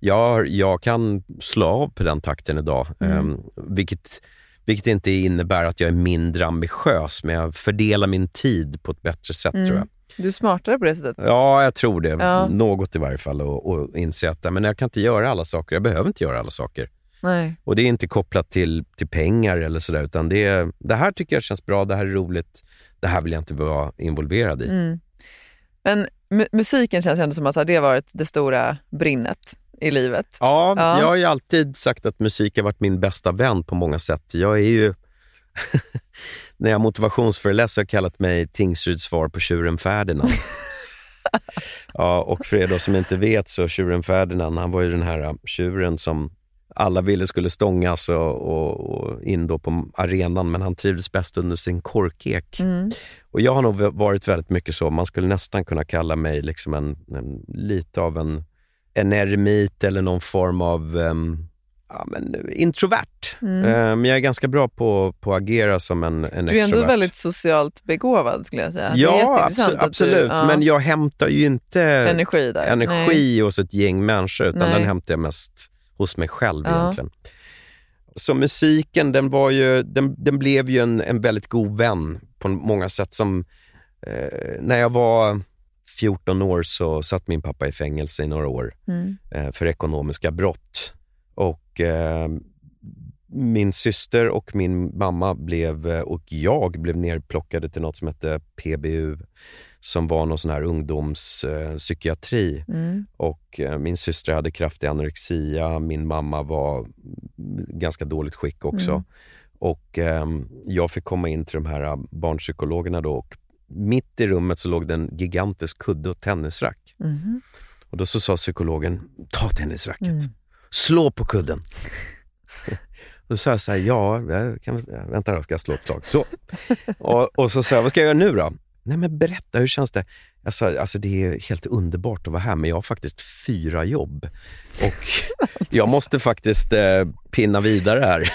jag, jag kan slå av på den takten idag. Mm. Ehm, vilket, vilket inte innebär att jag är mindre ambitiös, men jag fördelar min tid på ett bättre sätt Mm. tror jag. Du är smartare på det sättet. Ja, jag tror det. Ja. Något i varje fall. Och, och inse att men jag kan inte göra alla saker. Jag behöver inte göra alla saker. Nej. Och det är inte kopplat till, till pengar eller sådär, utan det, är, det här tycker jag känns bra, det här är roligt, det här vill jag inte vara involverad i. Mm. Men mu- musiken känns ändå som att det har varit det stora brinnet i livet. Ja, Ja. jag har ju alltid sagt att musik har varit min bästa vän på många sätt. Jag är ju, [laughs] när jag motivationsföreläser har jag kallat mig Tingsryds svar på tjuren Ferdinand. [laughs] ja, och för er då som inte vet så tjuren Ferdinand, han var ju den här äh, tjuren som alla ville skulle stångas och, och, och in då på arenan, men han trivdes bäst under sin korkek. Mm. Och jag har nog varit väldigt mycket så. Man skulle nästan kunna kalla mig liksom en, en lite av en, en eremit eller någon form av ehm, ja, men, introvert. Mm. Eh, men jag är ganska bra på, på att agera som en, en Du är ändå extrovert. väldigt socialt begåvad skulle jag säga. Ja, jätteintressant abso- att du- absolut. ja, Men jag hämtar ju inte energi där. energi hos ett gäng människor, utan Nej. den hämtar jag mest hos mig själv Ja. egentligen. Så musiken, den, var ju, den, den blev ju en, en väldigt god vän på många sätt. Som, eh, när jag var 14 år så satt min pappa i fängelse i några år. Mm. eh, för ekonomiska brott. Och eh, min syster och min mamma blev, eh, och jag blev nerplockade till något som hette PBU, som var någon sån här ungdomspsykiatri. Eh. Mm. Och eh, min syster hade kraftig anorexia, min mamma var ganska dåligt skick också. Mm. Och ehm, jag fick komma in till de här eh, barnpsykologerna då och mitt i rummet så låg det en gigantisk kudde och tennisrack. Mhm. Och då så sa psykologen, ta tennisracket, Mm. slå på kudden. [laughs] Då sa jag så här, ja, jag kan, vänta då, ska jag slå ett slag? Så. Och, och så sa jag, vad ska jag göra nu då? Nej men berätta, hur känns det? Jag sa, alltså det är helt underbart att vara här, men jag har faktiskt fyra jobb. Och [laughs] jag måste faktiskt eh, pinna vidare här.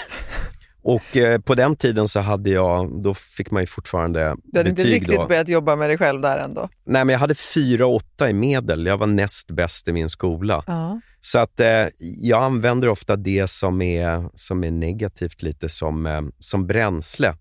Och eh, på den tiden så hade jag, då fick man ju fortfarande Du hade inte riktigt då. börjat jobba med dig själv där ändå. Nej, men jag hade fyra åtta i medel. Jag var näst bäst i min skola. Ja. Så att eh, jag använder ofta det som är, som är negativt lite som, eh, som bränsle.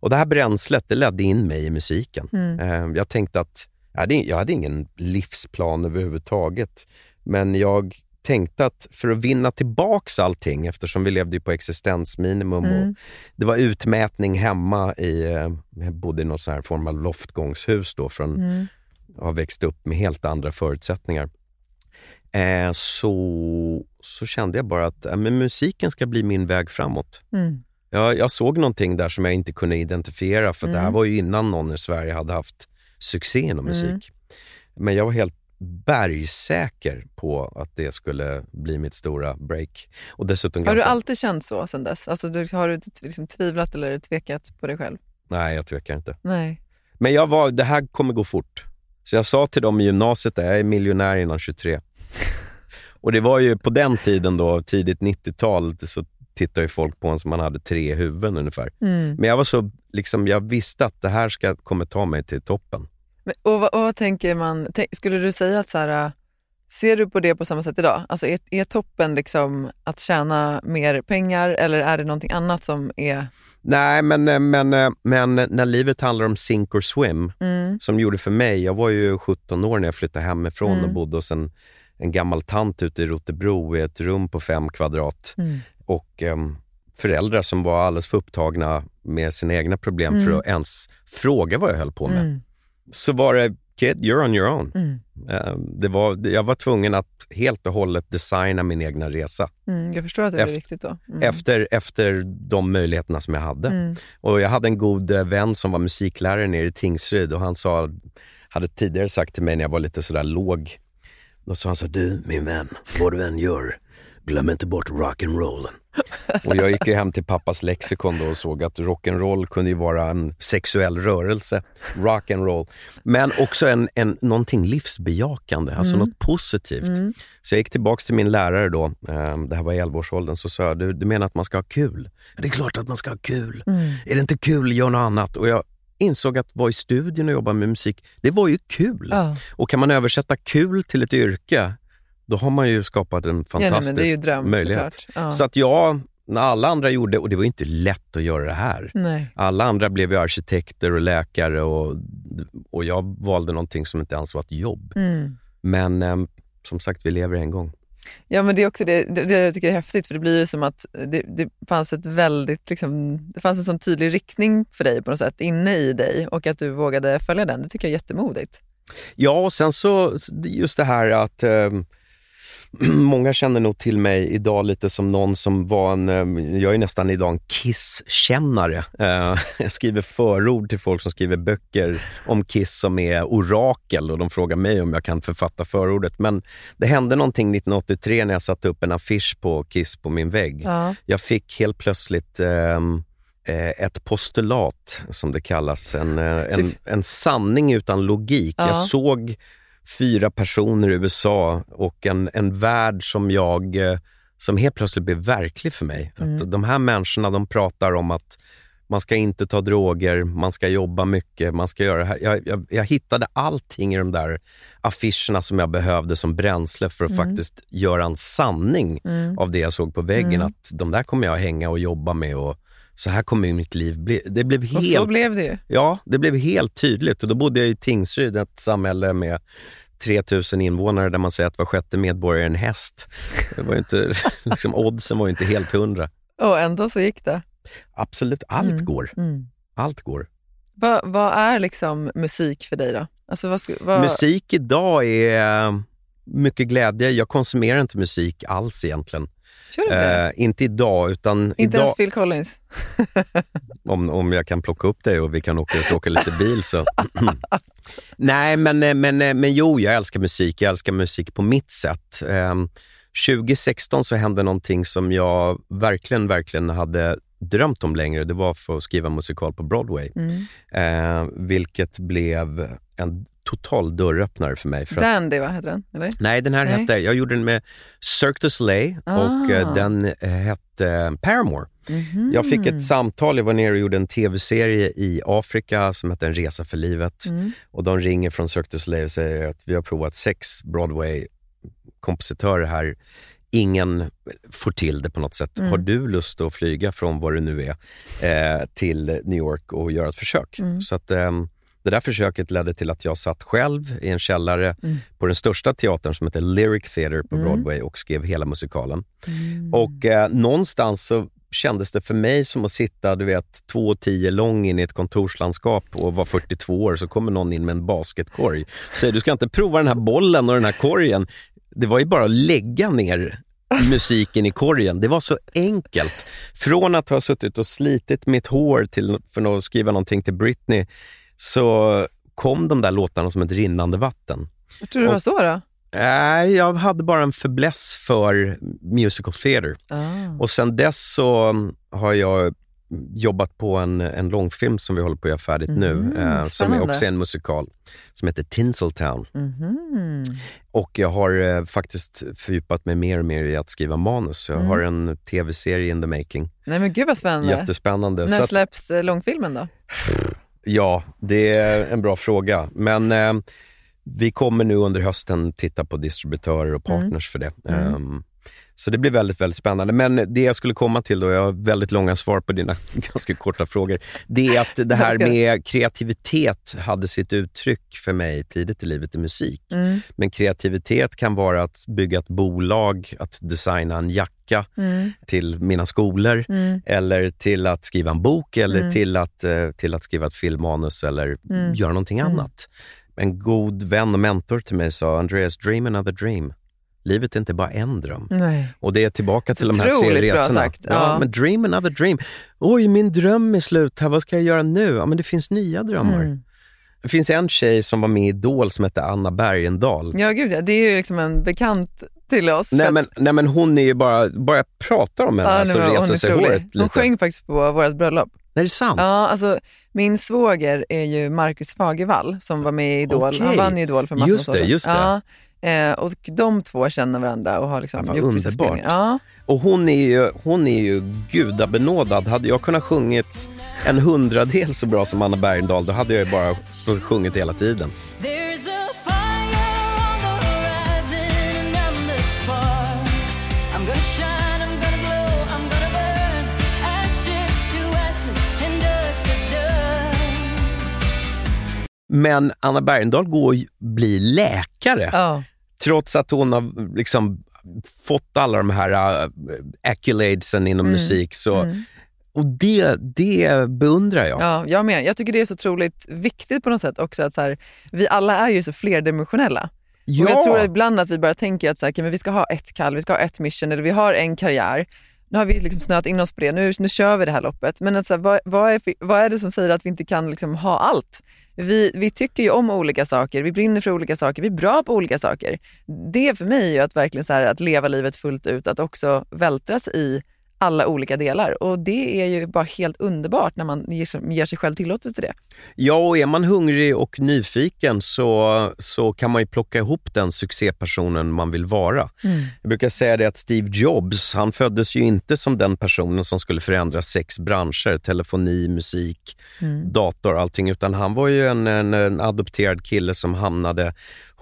Och det här bränslet, det ledde in mig i musiken. Mm. Eh, jag tänkte att, jag hade, jag hade ingen livsplan överhuvudtaget. Men jag tänkte att för att vinna tillbaks allting, eftersom vi levde på existensminimum och Mm. det var utmätning hemma i, eh, jag bodde i något så här form av loftgångshus då från Mm. har växt upp med helt andra förutsättningar. Eh, så, så kände jag bara att eh, men musiken ska bli min väg framåt. Mm. Jag, jag såg någonting där som jag inte kunde identifiera för det här Mm. var ju innan någon i Sverige hade haft succé inom musik. Mm. Men jag var helt bergsäker på att det skulle bli mitt stora break. Och dessutom Har du ganska... alltid känt så sen dess? Alltså, du, har du liksom tvivlat eller tvekat på dig själv? Nej, jag tvekar inte. Nej. Men jag var, det här kommer gå fort. Så jag sa till dem i gymnasiet att jag är miljonär innan 23. [laughs] Och det var ju på den tiden då, tidigt 90-tal, så tittade ju folk på en som man hade tre huvuden ungefär. Mm. Men jag var så, liksom, jag visste att det här ska, kommer ta mig till toppen. Och, vad, och vad tänker man, skulle du säga att så här, äh, ser du på det på samma sätt idag? Alltså är, är toppen liksom att tjäna mer pengar eller är det någonting annat som är... Nej, men, eh, men, eh, men när livet handlar om sink or swim, Mm. som gjorde för mig, jag var ju 17 år när jag flyttade hemifrån Mm. och bodde hos en, en gammal tant ute i Rotebro i ett rum på fem kvadrat. Mm. och ehm, föräldrar som var alldeles för upptagna med sina egna problem för Mm. att ens fråga vad jag höll på med. Så var det kid, you're on your own. Mm. Eh, det var, jag var tvungen att helt och hållet designa min egna resa Mm, jag förstår att det är Eft- viktigt då. Mm. efter, efter de möjligheterna som jag hade. Mm. Och Jag hade en god eh, vän som var musiklärare nere i Tingsryd och han sa, hade tidigare sagt till mig när jag var lite sådär låg, då sa han så du min vän, vad du än gör, glöm inte bort rock'n'rollen. Och jag gick ju hem till pappas lexikon då och såg att rock'n'roll kunde ju vara en sexuell rörelse, rock'n'roll. Men också en, en, någonting livsbejakande, alltså något positivt. Mm. Så jag gick tillbaks till min lärare då, eh, det här var i 11-årsåldern, så sa jag, du, du menar att man ska ha kul? Det är klart att man ska ha kul. Mm. Är det inte kul, gör något annat. Och jag insåg att vara i studion och jobba med musik, det var ju kul. Ja. Och kan man översätta kul till ett yrke, då har man ju skapat en Ja, nej, fantastisk men det är ju dröm möjlighet. Ja. Så att jag, när alla andra gjorde, och det var inte lätt att göra det här. Nej. Alla andra blev ju arkitekter och läkare och, och jag valde någonting som inte ens var ett jobb. Mm. Men eh, som sagt, vi lever en gång. Ja, men det är också det, det, det jag tycker är häftigt, för det blir ju som att det, det fanns ett väldigt, liksom, det fanns en sån tydlig riktning för dig på något sätt inne i dig och att du vågade följa den. Det tycker jag är jättemodigt. Ja, och sen så just det här att eh, [clears throat] många känner nog till mig idag lite som någon som var en, eh, jag är nästan idag en Kiss-kännare. Eh, [laughs] jag skriver förord till folk som skriver böcker om Kiss som är orakel och de frågar mig om jag kan författa förordet. Men det hände någonting 1983 när jag satte upp en affisch på Kiss på min vägg. Ja. Jag fick helt plötsligt ehm, eh, ett postulat, som det kallas. En, en, en sanning utan logik. Ja. Jag såg fyra personer i USA och en, en värld som jag eh, som helt plötsligt blev verklig för mig. Mm. Att de här människorna de pratar om att man ska inte ta droger, man ska jobba mycket, man ska göra det här. Jag, jag, jag hittade allting i de där affischerna som jag behövde som bränsle för att Mm. faktiskt göra en sanning Mm. av det jag såg på väggen. Mm. Att de där kommer jag hänga och jobba med och så här kommer mitt liv bli. Det blev Och helt, så blev det ja, det blev helt tydligt. Och då bodde jag i Tingsryd, ett samhälle med 3000 invånare där man säger att var sjätte medborgare är en häst. Det var inte, [laughs] liksom, oddsen var ju inte helt hundra. Och ändå så gick det. Absolut, allt Mm. går. Mm. Allt går. Vad, är liksom musik för dig då? Alltså vad, vad, Musik idag är eh, mycket glädje. Jag konsumerar inte musik alls egentligen. Kör det? Eh, inte idag, utan Inte idag, ens Phil Collins? [laughs] om, om jag kan plocka upp dig och vi kan åka ut och åka lite bil så. [laughs] Nej, men, eh, men, eh, men jo, jag älskar musik. Jag älskar musik på mitt sätt. Ehm, 2016 så hände någonting som jag verkligen, verkligen hade drömt om längre. Det var för att skriva musikal på Broadway. Mm. Eh, vilket blev en total dörröppnare för mig. För Dandy, va, heter den? Eller? nej, den här Nej. hette, jag gjorde den med Cirque du Soleil och eh, Ah. den eh, hette Paramore. Mhm. Jag fick ett samtal, jag var nere och gjorde en tv-serie i Afrika som hette En resa för livet. Mm. Och de ringer från Cirque du Soleil och säger att vi har provat sex Broadway-kompositörer här. Ingen får till det på något sätt. Mm. Har du lust att flyga från vad det nu är eh, till New York och göra ett försök? Mm. Så att, ehm, det där försöket ledde till att jag satt själv i en källare Mm. på den största teatern som heter Lyric Theatre på Mm. Broadway och skrev hela musikalen. Mm. Och eh, någonstans så kändes det för mig som att sitta du vet, två och tio lång in i ett kontorslandskap och vara 42 år, så kommer någon in med en basketkorg och säger du ska inte prova den här bollen och den här korgen. Det var ju bara att lägga ner musiken i korgen. Det var så enkelt. Från att ha suttit och slitit mitt hår till, för att skriva någonting till Britney, så kom de där låtarna som ett rinnande vatten. Jag tror det var så då? Nej, jag hade bara en fäbless för musical theater. Ah. Och sen dess så har jag jobbat på en, en långfilm som vi håller på att göra färdigt nu, Mhm, eh, som är också en musikal, som heter Tinseltown. Mhm. Och jag har eh, faktiskt fördjupat mig mer och mer i att skriva manus. Jag Mm. har en tv-serie in the making. Nej men gud vad spännande. Jättespännande. När Så att, släpps eh, långfilmen då? [laughs] ja, det är en bra fråga. Men eh, vi kommer nu under hösten titta på distributörer och Mm. partners för det. Mm. Ehm, så det blir väldigt, väldigt spännande. Men det jag skulle komma till då, jag har väldigt långa svar på dina [laughs] ganska korta frågor. Det är att det här med kreativitet hade sitt uttryck för mig tidigt i livet i musik. Mm. Men kreativitet kan vara att bygga ett bolag, att designa en jacka Mm. till mina skolor, Mm. eller till att skriva en bok, eller Mm. till, att, eh, till att skriva ett filmmanus eller Mm. göra någonting Mm. annat. en god vän och mentor till mig sa, Andreas, dream another dream. Livet är inte bara en dröm. Nej. Och det är tillbaka till de här tre bra resorna. sagt. Ja, Ja. men dream another dream. Oj, min dröm är slut här. Vad ska jag göra nu? Ja, men det finns nya drömmar. Mm. Det finns en tjej som var med i Idol som hette Anna Bergendahl. Ja, gud ja. Det är ju liksom en bekant till oss. Nej men, nej men hon är ju bara, bara jag pratar om henne Ja, så hon reser sig håret Hon lite. sjöng faktiskt på vårt bröllop. Nej, det är sant? Ja, alltså, min svåger är ju Marcus Fagervall som var med i Idol. Okej. Han vann ju Idol för massor av år sedan. just det. Ja, eh, och de två känner varandra och har liksom Ja, gjort vissa underbart. spelningar. Ja, Och hon är ju, hon är ju gudabenådad. Hade jag kunnat sjungit en hundradel så bra som Anna Bergendahl, då hade jag ju bara sjungit hela tiden. Men Anna Bergendahl går ju bli läkare. ja. Trots att hon har liksom fått alla de här uh, accoladesen inom musik. Så, Mm. Och det, det beundrar jag. ja, jag med. Jag tycker det är så otroligt viktigt på något sätt också att så här, vi alla är ju så flerdimensionella. Och jag tror ibland att vi bara tänker att så här, okay, men vi ska ha ett kall, vi ska ha ett mission eller vi har en karriär. Nu har vi liksom snöat in oss på det, nu, nu kör vi det här loppet. Men att så här, vad, vad, är, vad är det som säger att vi inte kan liksom ha allt? Vi, vi tycker ju om olika saker, vi brinner för olika saker, vi är bra på olika saker. Det för mig är ju att verkligen så här, att leva livet fullt ut, att också vältras i alla olika delar. Och det är ju bara helt underbart när man ger, ger sig själv tillåtelse till det. Ja, och är man hungrig och nyfiken så, så kan man ju plocka ihop den succépersonen man vill vara. Jag brukar säga det att Steve Jobs, han föddes ju inte som den personen som skulle förändra sex branscher, telefoni, musik, dator och allting, utan han var ju en, en, en adopterad kille som hamnade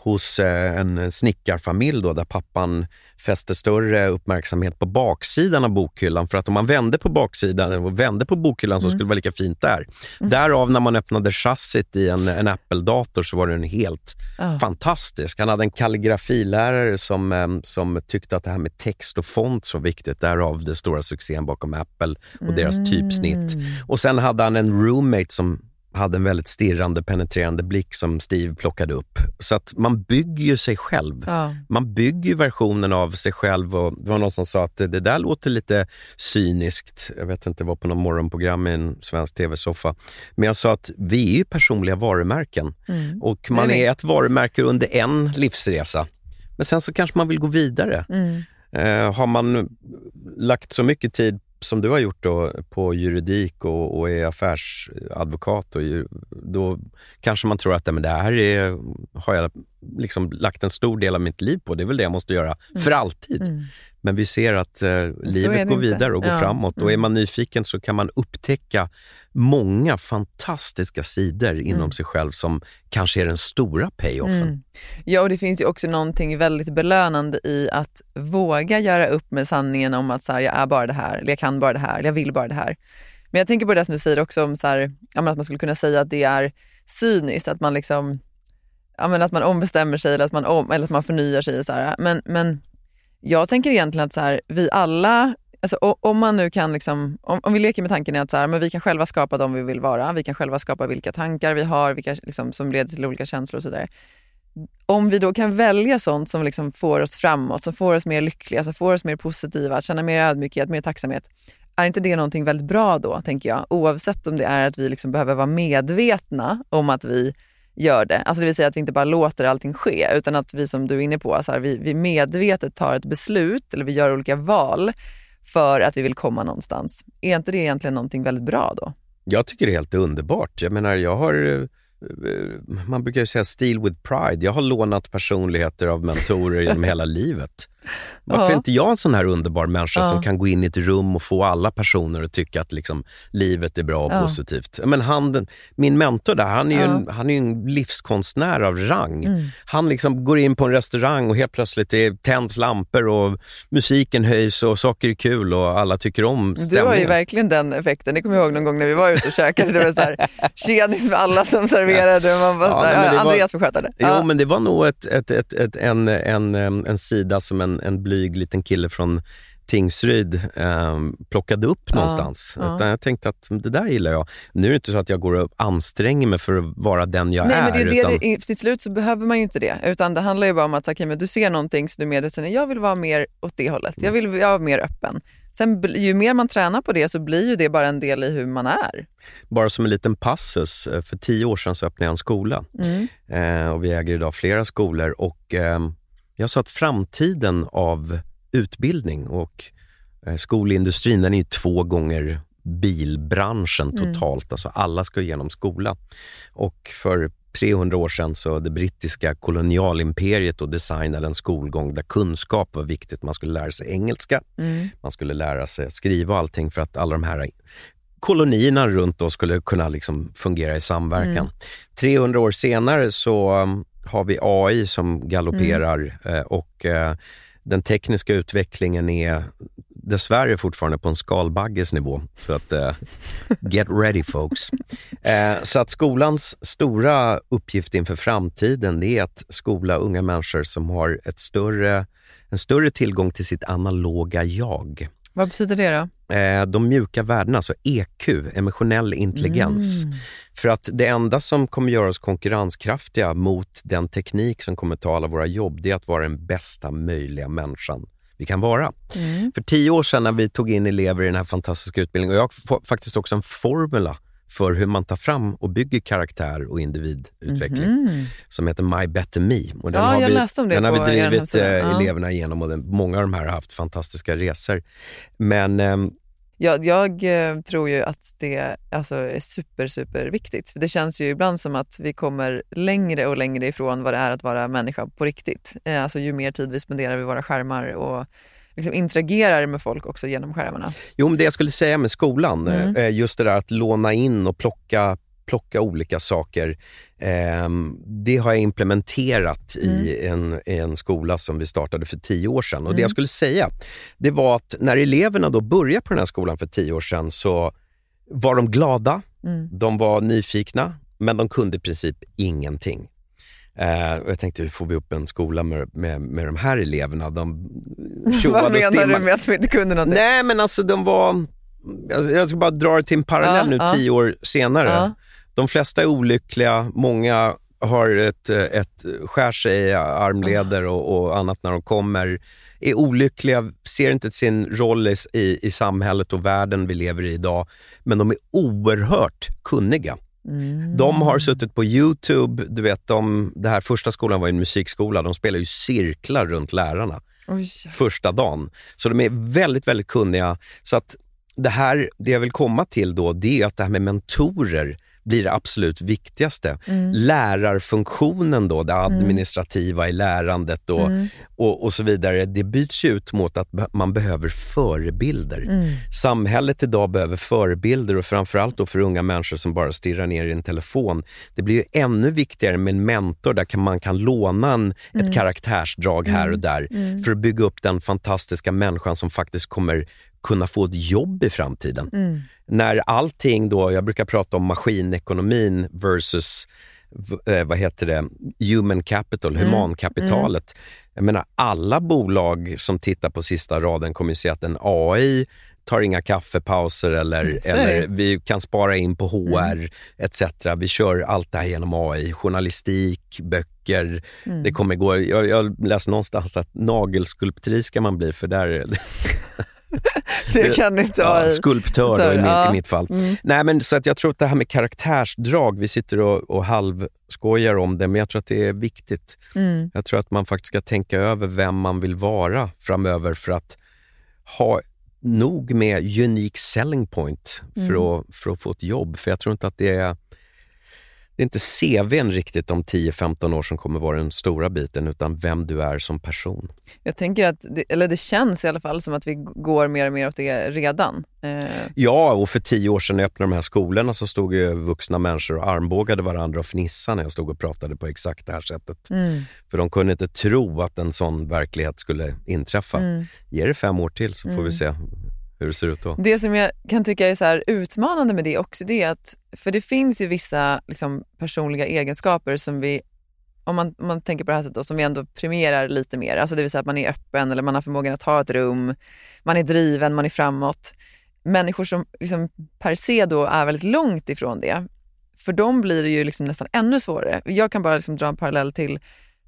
hos eh, en snickarfamilj då, där pappan fäste större uppmärksamhet på baksidan av bokhyllan. För att om man vände på baksidan och vände på bokhyllan så skulle det vara lika fint där. Därav när man öppnade chassit i en, en Apple-dator så var den helt Ja. fantastisk. Han hade en kalligrafilärare som, eh, som tyckte att det här med text och font var viktigt. Därav den stora succén bakom Apple och deras typsnitt. Och sen hade han en roommate som hade en väldigt stirrande, penetrerande blick som Steve plockade upp. Så att man bygger ju sig själv. Ja. Man bygger ju versionen av sig själv. Och det var någon som sa att det, där låter lite cyniskt. Jag vet inte, det var på något morgonprogram i en svensk tv-soffa. Men jag sa att vi är ju personliga varumärken. Mm. Och man är ett varumärke under en livsresa. Men sen så kanske man vill gå vidare. Mm. Eh, har man lagt så mycket tid som du har gjort då, på juridik och, och är affärsadvokat, och, då kanske man tror att men det här är, har jag liksom lagt en stor del av mitt liv på. Det är väl det jag måste göra för alltid. Mm. Men vi ser att eh, livet går inte. vidare och går Ja. framåt. Och är Mm. man nyfiken så kan man upptäcka många fantastiska sidor inom Mm. sig själv som kanske är den stora payoffen. Mm. Ja, och det finns ju också någonting väldigt belönande i att våga göra upp med sanningen om att så här, jag är bara det här, eller jag kan bara det här, eller jag vill bara det här. Men jag tänker på det som du säger också om så här, att man skulle kunna säga att det är cyniskt, att man liksom att man ombestämmer sig eller att man, om, eller att man förnyar sig. Så här. Men, men jag tänker egentligen att så här, vi alla, alltså, om man nu kan, liksom, om, om vi leker med tanken att så här, men vi kan själva skapa de vi vill vara, vi kan själva skapa vilka tankar vi har, vilka, liksom, som leder till olika känslor och sådär. Om vi då kan välja sånt som liksom får oss framåt, som får oss mer lyckliga, som får oss mer positiva, att känna mer ödmjukhet, mer tacksamhet. Är inte det någonting väldigt bra då, tänker jag? Oavsett om det är att vi liksom behöver vara medvetna om att vi gör det. Alltså det vill säga att vi inte bara låter allting ske, utan att vi som du är inne på, så här, vi, vi medvetet tar ett beslut eller vi gör olika val för att vi vill komma någonstans. Är inte det egentligen någonting väldigt bra då? Jag tycker det är helt underbart. Jag menar, jag har... Eh, man brukar ju säga steal with pride. Jag har lånat personligheter av mentorer genom hela [laughs] livet. Varför Ja. är inte jag en sån här underbar människa Ja. som kan gå in i ett rum och få alla personer att tycka att liksom, livet är bra och Ja. positivt? Men han, min mentor där, han är ju en, han är en livskonstnär av rang. Mm. Han liksom går in på en restaurang och helt plötsligt det tänds lampor och musiken höjs och saker är kul och alla tycker om Du har ju stämningen. verkligen den effekten. Det kommer jag ihåg någon gång när vi var ute och käkade. Det var så här, [laughs] tjenis med alla som serverade. Man bara, Ja, så här, ja, var- Andreas får sköta det. Jo, men det var nog ett, ett, ett, ett, en, en, em, en sida som en, en blyg liten kille från Tingsryd eh, plockade upp Ja, någonstans. ja. Utan jag tänkte att det där gillar jag. Nu är det inte så att jag går och anstränger mig för att vara den jag Nej, är. men det är ju utan, det, det, till slut så behöver man ju inte det. Utan det handlar ju bara om att okay, men du ser någonting så du medveten jag vill vara mer åt det hållet. Jag vill vara mer öppen. Sen ju mer man tränar på det så blir ju det bara en del i hur man är. Bara som en liten passus, eh, för tio år sedan så öppnade jag en skola. Mm. Eh, och vi äger idag flera skolor. Och, eh, jag sa att framtiden av utbildning och eh, skolindustrin, den är ju två gånger bilbranschen Mm. totalt. Alltså alla ska igenom skola. Och för 300 år sedan så det brittiska kolonialimperiet och designade en skolgång där kunskap var viktigt. Man skulle lära sig engelska, Mm. man skulle lära sig skriva och allting för att alla de här kolonierna runt oss skulle kunna liksom fungera i samverkan. 300 år senare så um, har vi AI som galopperar eh, och eh, den tekniska utvecklingen är dessvärre fortfarande på en skalbagges nivå. Så att eh, get ready folks. [laughs] Så att skolans stora uppgift inför framtiden är att skola unga människor som har ett större, en större tillgång till sitt analoga jag. Vad betyder det då? Eh, de mjuka värdena, alltså EQ, emotionell intelligens. Mm. För att det enda som kommer göra oss konkurrenskraftiga mot den teknik som kommer ta alla våra jobb, det är att vara den bästa möjliga människan vi kan vara. Mm. För tio år sedan när vi tog in elever i den här fantastiska utbildningen, och jag har fa- faktiskt också en formula för hur man tar fram och bygger karaktär och individutveckling Mhm. som heter My Better Me. Och den Ja, har jag vi, läste om det Den har vi drivit eh, eleverna igenom och den, många av de här har haft fantastiska resor. Men ehm, Jag, jag eh, tror ju att det alltså, är super, super viktigt. För det känns ju ibland som att vi kommer längre och längre ifrån vad det är att vara människa på riktigt. Eh, Alltså ju mer tid vi spenderar vid våra skärmar och liksom interagerar med folk också genom skärmarna. Jo, men det jag skulle säga med skolan, Mm. eh, just det där att låna in och plocka, plocka olika saker. ehm, det har jag implementerat i, en, i en skola som vi startade för tio år sedan. Och Det jag skulle säga, det var att när eleverna då började på den här skolan för tio år sedan så var de glada, Mm. de var nyfikna, men de kunde i princip ingenting. Eh, och jag tänkte, hur får vi upp en skola med, med, med de här eleverna? De [laughs] Vad menar du med att vi inte kunde någonting? Nej, men alltså de var... Jag ska bara dra det till en parallell Ja, nu ja. tio år senare. Ja. De flesta är olyckliga, många har ett, ett skär sig i armleder och, och annat när de kommer. Är olyckliga, ser inte sin roll i, i, i samhället och världen vi lever i idag. Men de är oerhört kunniga. Mm. De har suttit på Youtube, du vet, de, det här första skolan var en musikskola, de spelar ju cirklar runt lärarna Oj. första dagen. Så de är väldigt, väldigt kunniga. Så att det här, det jag vill komma till då, det är att det här med mentorer blir det absolut viktigaste. Lärarfunktionen då, det administrativa i lärandet och, och, och så vidare, det byts ju ut mot att man behöver förebilder. Samhället idag behöver förebilder och framförallt då för unga människor som bara stirrar ner i en telefon. Det blir ju ännu viktigare med en mentor där kan man kan låna en, ett karaktärsdrag här och där för att bygga upp den fantastiska människan som faktiskt kommer kunna få ett jobb i framtiden. När allting då, jag brukar prata om maskinekonomin versus eh, vad heter det, human capital, humankapitalet. Jag menar, alla bolag som tittar på sista raden kommer ju se att en AI tar inga kaffepauser eller. [laughs] Mm. eller vi kan spara in på HR etc. Vi kör allt det här genom AI. Journalistik, böcker. Mm. Det kommer gå, jag, jag läste någonstans att nagelskulptri ska man bli för där är [laughs] [laughs] det kan inte ja, AI. skulptör Så, i, ja. i mitt fall. Mm. Nej, men, så att jag tror att det här med karaktärsdrag, vi sitter och, och halvskojar om det, men jag tror att det är viktigt. Mm. Jag tror att man faktiskt ska tänka över vem man vill vara framöver för att ha nog med unique selling point för, att, för att få ett jobb. För jag tror inte att det är det är inte CVn riktigt om 10-15 år som kommer vara den stora biten, utan vem du är som person. Jag tänker att, det, eller det känns i alla fall som att vi går mer och mer åt det redan. Eh, Ja, och för tio år sedan när jag öppnade de här skolorna så stod ju vuxna människor och armbågade varandra och fnissade när jag stod och pratade på exakt det här sättet. mm, För de kunde inte tro att en sån verklighet skulle inträffa. mm. Ge det fem år till så får vi se hur det ser ut då. Det som jag kan tycka är så här utmanande med det också, det är att, för det finns ju vissa liksom, personliga egenskaper som vi om man, om man tänker på det här sättet då, som vi ändå premierar lite mer, alltså det vill säga att man är öppen eller man har förmågan att ha ett rum, man är driven, man är framåt. Människor som liksom per se då är väldigt långt ifrån det, för dem blir det ju liksom nästan ännu svårare. Jag kan bara liksom dra en parallell till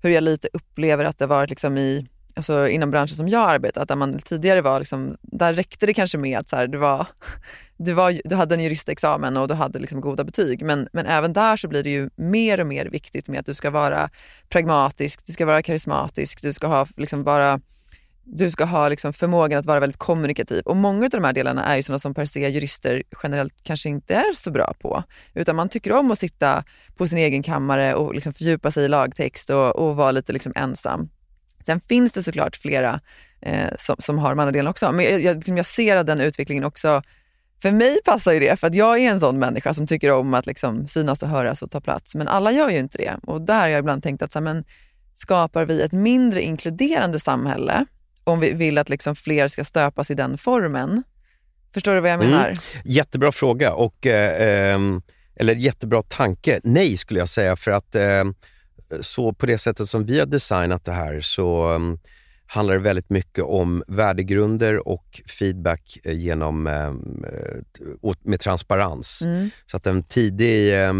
hur jag lite upplever att det varit liksom i, alltså inom branschen som jag arbetat, där man tidigare var, liksom, där räckte det kanske med att så här, du, var, [laughs] du, var, du hade en juristexamen och du hade liksom goda betyg. Men, men även där så blir det ju mer och mer viktigt med att du ska vara pragmatisk, du ska vara karismatisk, du ska ha, liksom vara, du ska ha liksom förmågan att vara väldigt kommunikativ. Och många av de här delarna är ju sådana som per se jurister generellt kanske inte är så bra på. Utan man tycker om att sitta på sin egen kammare och liksom fördjupa sig i lagtext och, och vara lite liksom ensam. Sen finns det såklart flera eh, som, som har de andra delarna också. Men jag, jag, liksom jag ser att den utvecklingen också, för mig passar ju det för att jag är en sån människa som tycker om att liksom synas och höras och ta plats. Men alla gör ju inte det. Och där har jag ibland tänkt att så här, men, skapar vi ett mindre inkluderande samhälle om vi vill att liksom fler ska stöpas i den formen? Förstår du vad jag menar? Mm. Jättebra fråga och eh, ehm, eller jättebra tanke. Nej skulle jag säga för att eh, så på det sättet som vi har designat det här så um, handlar det väldigt mycket om värdegrunder och feedback eh, genom, eh, åt- med transparens. Mm. Så att en tidig, eh,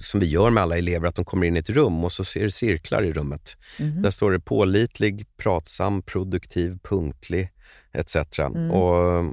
som vi gör med alla elever, att de kommer in i ett rum och så ser det cirklar i rummet. Mhm. Där står det pålitlig, pratsam, produktiv, punktlig etc. Mm. Och eh,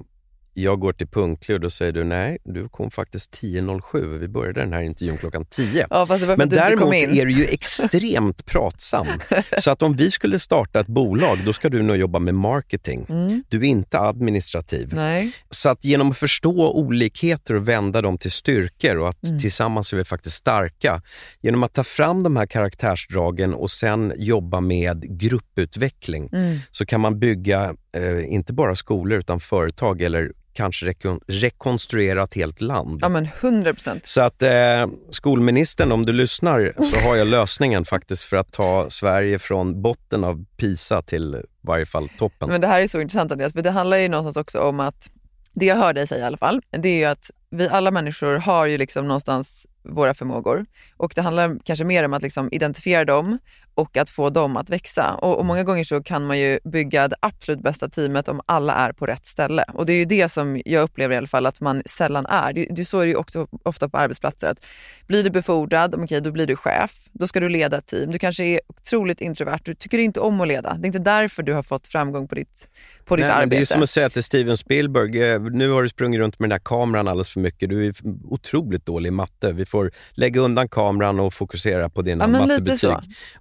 jag går till punktlig och då säger du nej, du kom faktiskt 10.07. Vi började den här intervjun klockan 10. Ja, Men däremot är du ju extremt pratsam. [laughs] Så att om vi skulle starta ett bolag, då ska du nog jobba med marketing. Mm. Du är inte administrativ. Nej. Så att genom att förstå olikheter och vända dem till styrkor och att Mm. tillsammans är vi faktiskt starka. Genom att ta fram de här karaktärsdragen och sen jobba med grupputveckling Mm. så kan man bygga eh, inte bara skolor utan företag eller kanske rekon- rekonstruera ett helt land. Ja men 100 procent. Så att eh, skolministern, om du lyssnar så har jag lösningen faktiskt för att ta Sverige från botten av PISA till varje fall toppen. Men det här är så intressant Andreas, för det handlar ju någonstans också om att, det jag hör dig säga i alla fall, det är ju att vi alla människor har ju liksom någonstans våra förmågor och det handlar kanske mer om att liksom identifiera dem och att få dem att växa. Och, och många gånger så kan man ju bygga det absolut bästa teamet om alla är på rätt ställe. Och det är ju det som jag upplever i alla fall att man sällan är. Det, det så är det ju också ofta på arbetsplatser att blir du befordrad, okej då blir du chef, då ska du leda ett team. Du kanske är otroligt introvert, du tycker inte om att leda. Det är inte därför du har fått framgång på ditt, på ditt Nej, arbete. det är som att säga till Steven Spielberg, eh, nu har du sprungit runt med den här kameran alldeles för mycket. Du är otroligt dålig i matte. Vi får lägga undan kameran och fokusera på dina Ja, mattebetyg.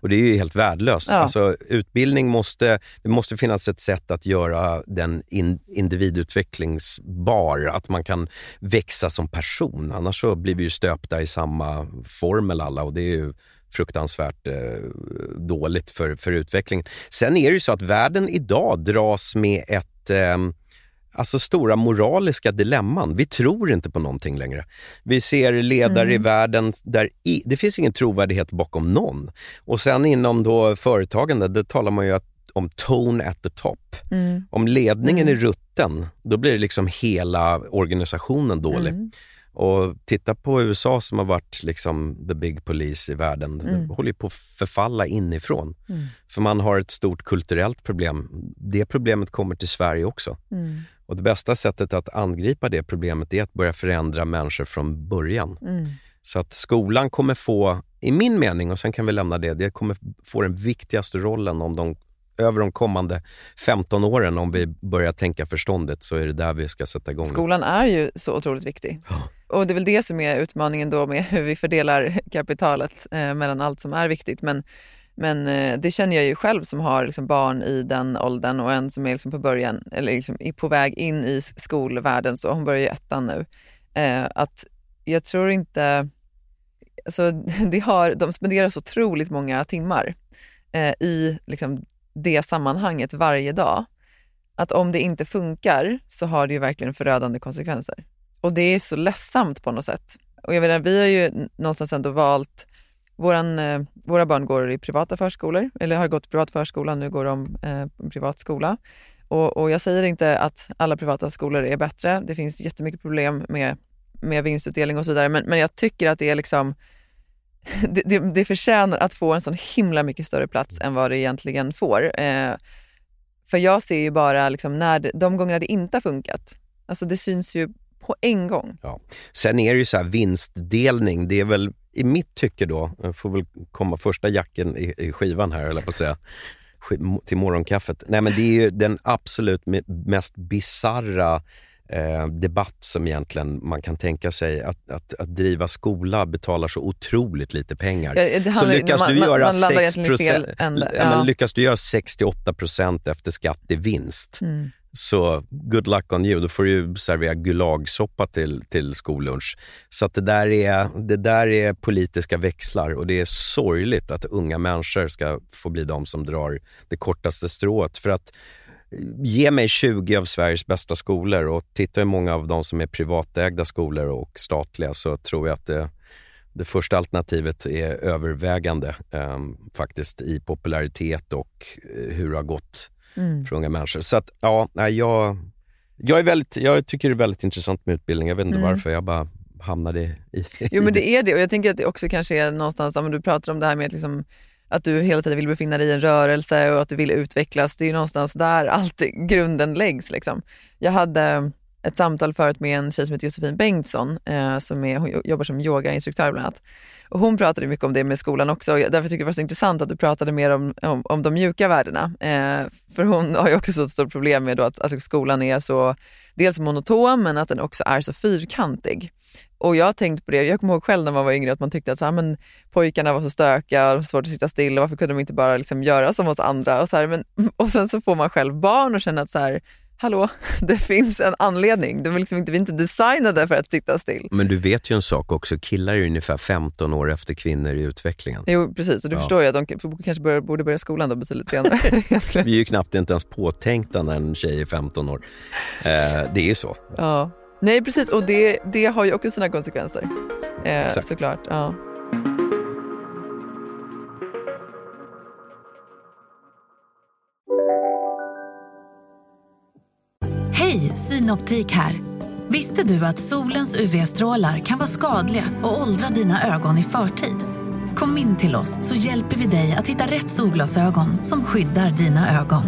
Och det är ju helt värdelöst. Ja. Alltså, utbildning måste, det måste finnas ett sätt att göra den in, individutvecklingsbar, att man kan växa som person. Annars så blir vi ju stöpta i samma formel alla och det är ju fruktansvärt eh, dåligt för, för utvecklingen. Sen är det ju så att världen idag dras med ett ehm, Alltså stora moraliska dilemman. Vi tror inte på någonting längre. Vi ser ledare i världen där i, det finns ingen trovärdighet bakom någon. Och sen inom då företagande, det talar man ju att, om tone at the top. Mm. Om ledningen är rutten, då blir det liksom hela organisationen dålig. Mm. Och titta på USA som har varit liksom the big police i världen. Mm. Det håller på att förfalla inifrån. Mm. För man har ett stort kulturellt problem. Det problemet kommer till Sverige också. Mm. Och det bästa sättet att angripa det problemet är att börja förändra människor från början. Mm. Så att skolan kommer få, i min mening, och sen kan vi lämna det, det kommer få den viktigaste rollen om de, över de kommande 15 åren. Om vi börjar tänka förståndigt så är det där vi ska sätta igång. Skolan är ju så otroligt viktig. Ja. Och det är väl det som är utmaningen då med hur vi fördelar kapitalet eh, mellan allt som är viktigt. Men, men eh, det känner jag ju själv som har liksom barn i den åldern och en som är liksom på början, eller liksom är på väg in i skolvärlden, så hon börjar ju ettan nu. Eh, att jag tror inte, alltså [laughs] det har, de spenderar så otroligt många timmar eh, i liksom det sammanhanget varje dag. Att om det inte funkar så har det ju verkligen förödande konsekvenser. Och det är så ledsamt på något sätt. Och jag menar, vi har ju någonstans ändå valt, våran, eh, våra barn går i privata förskolor, eller har gått i privat förskola, nu går de eh, på en privat skola. Och, och jag säger inte att alla privata skolor är bättre, det finns jättemycket problem med, med vinstutdelning och så vidare, men, men jag tycker att det är liksom [laughs] det, det, det förtjänar att få en sån himla mycket större plats än vad det egentligen får. Eh, för jag ser ju bara liksom när det, de gånger det inte har funkat. Alltså det syns ju på en gång. Sen är det ju så här vinstdelning, det är väl i mitt tycke då, jag får väl komma första jacken i, i skivan här, eller på att säga, till morgonkaffet. Nej men det är ju den absolut me- mest bizarra eh, debatt som egentligen man kan tänka sig. Att, att, att driva skola betalar så otroligt lite pengar. Ja, så handlar- lyckas man- du man- göra man landar 6 egentligen i fel ände. ja. men Ja. lyckas du göra 68% efter skatt i vinst, Mm så good luck on you. Då får du ju servera gulagsoppa till, till skollunch. Så att det, där är, det där är politiska växlar och det är sorgligt att unga människor ska få bli de som drar det kortaste strået. För att eh, ge mig 20 av Sveriges bästa skolor och titta hur många av de som är privatägda skolor och statliga så tror jag att det, det första alternativet är övervägande eh, faktiskt i popularitet och eh, hur det har gått Mm. för unga människor. Så att, ja, nej, jag, jag, är väldigt, jag tycker det är väldigt intressant med utbildning. Jag vet inte Mm. varför, jag bara hamnade i, i Jo men det är det och jag tänker att det också kanske är någonstans, om du pratar om det här med att, liksom, att du hela tiden vill befinna dig i en rörelse och att du vill utvecklas. Det är ju någonstans där allt grunden läggs. Liksom. Jag hade ett samtal förut med en tjej som heter Josefin Bengtsson eh, som är, hon jobbar som yogainstruktör bland annat. Och hon pratade mycket om det med skolan också och därför tycker jag det var så intressant att du pratade mer om, om, om de mjuka värdena. Eh, för hon [laughs] har ju också så ett stort problem med då att, att skolan är så dels monoton men att den också är så fyrkantig. Och jag har tänkt på det, jag kommer ihåg själv när man var yngre att man tyckte att så här, men, pojkarna var så stökiga, och svårt att sitta still och varför kunde de inte bara liksom göra som oss andra? Och, så här, men, [laughs] och sen så får man själv barn och känner att så här, hallå, [laughs] det finns en anledning. De är liksom inte, vi är inte designade för att sitta still. Men du vet ju en sak också, killar är ungefär 15 år efter kvinnor i utvecklingen. Jo precis, och du Ja. förstår ju att de kanske bör, borde börja skolan då betydligt senare. [laughs] Vi är ju knappt inte ens påtänkta när en tjej är 15 år. Eh, det är ju så. ja. Nej precis, och det, det har ju också sina konsekvenser. Eh, såklart. Ja. Hej, Synoptik här. Visste du att solens UV-strålar kan vara skadliga och åldra dina ögon i förtid? Kom in till oss så hjälper vi dig att hitta rätt solglasögon som skyddar dina ögon.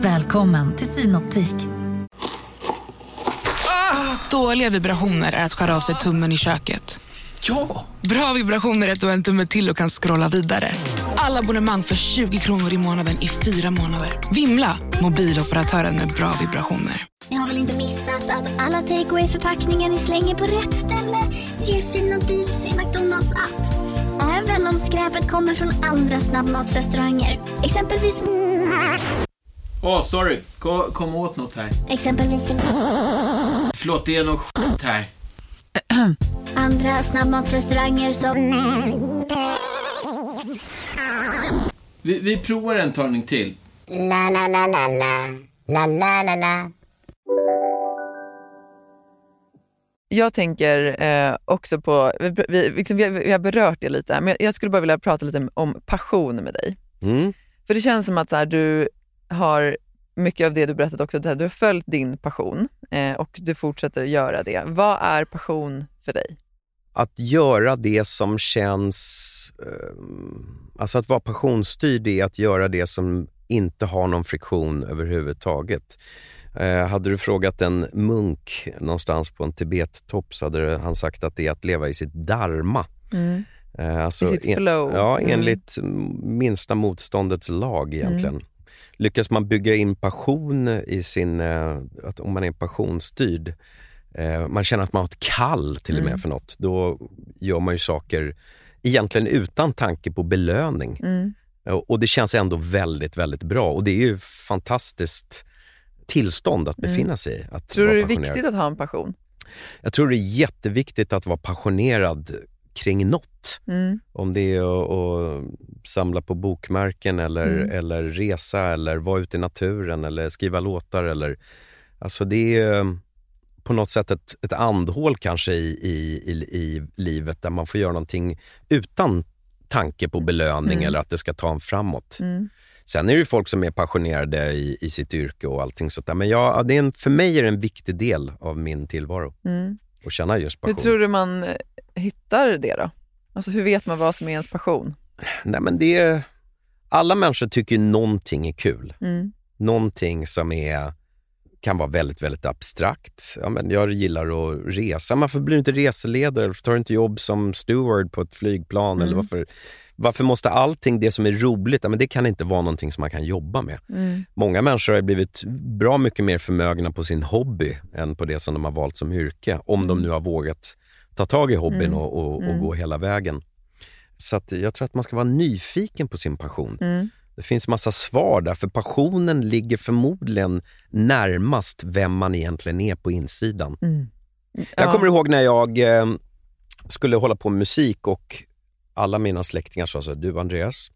Välkommen till Synoptik. Ah, dåliga vibrationer är att skära av sig tummen i köket. Ja! Bra vibrationer är att du har en tumme till och kan scrolla vidare. Alla abonnemang för 20 kronor i månaden i fyra månader. Vimla! Mobiloperatören med bra vibrationer. Ni har väl inte missat att alla takeaway förpackningar ni slänger på rätt ställe ger fina deals i McDonalds app. Även om skräpet kommer från andra snabbmatsrestauranger. Exempelvis... Åh, sorry. Kom, kom åt något här. Exempelvis... Förlåt, det är något skit här. Andra snabbmatsrestauranger som... Vi, vi provar en talning till. La, la, la, la, la. La, la, la, la. Jag tänker eh, också på, vi, vi, liksom, vi, har- vi har berört det lite, men jag, jag skulle bara vilja prata lite om passion med dig. Mm. För det känns som att så här, du har mycket av det du berättat också, du har följt din passion eh, och du fortsätter göra det. Vad är passion för dig? Att göra det som känns... Eh, alltså att vara passionsstyrd är att göra det som inte har någon friktion överhuvudtaget. Eh, hade du frågat en munk någonstans på en Tibet-topp så hade han sagt att det är att leva i sitt dharma. Eh, alltså I sitt en- flow. Ja, Mm. enligt mm, minsta motståndets lag egentligen. Lyckas man bygga in passion i sin, eh, att om man är passionsstyrd, eh, man känner att man har ett kall till och med Mm. för något, då gör man ju saker egentligen utan tanke på belöning. Mm. Och det känns ändå väldigt, väldigt bra och det är ju fantastiskt tillstånd att Mm. befinna sig i. Att Tror du det är viktigt att ha en passion? Jag tror det är jätteviktigt att vara passionerad kring något. Mm. Om det är att, att samla på bokmärken eller, Mm. eller resa eller vara ute i naturen eller skriva låtar. Eller, alltså det är eh, på något sätt ett, ett andhål kanske i, i, i, i livet där man får göra någonting utan tanke på belöning Mm. eller att det ska ta en framåt. Mm. Sen är det ju folk som är passionerade i, i sitt yrke och allting sånt där. Men ja, det är en, för mig är det en viktig del av min tillvaro Mm. att känna just Hur passion. tror du man eh, hittar det då? Alltså hur vet man vad som är ens passion? Nej, men det är, alla människor tycker ju någonting är kul. Mm. Någonting som är, kan vara väldigt, väldigt abstrakt. Ja, men jag gillar att resa. Varför blir du inte reseledare? Varför tar du inte jobb som steward på ett flygplan? Eller Mm. varför, varför måste allting, det som är roligt, ja, men det kan inte vara någonting som man kan jobba med. Mm. Många människor har blivit bra mycket mer förmögna på sin hobby än på det som de har valt som yrke. Om de nu har vågat ta tag i hobbyn Mm. och, och, och Mm. gå hela vägen. Så jag tror att man ska vara nyfiken på sin passion. Mm. Det finns massa svar där, för passionen ligger förmodligen närmast vem man egentligen är på insidan. Mm. Jag kommer ihåg när jag eh, skulle hålla på med musik och alla mina släktingar sa så här, du Andreas,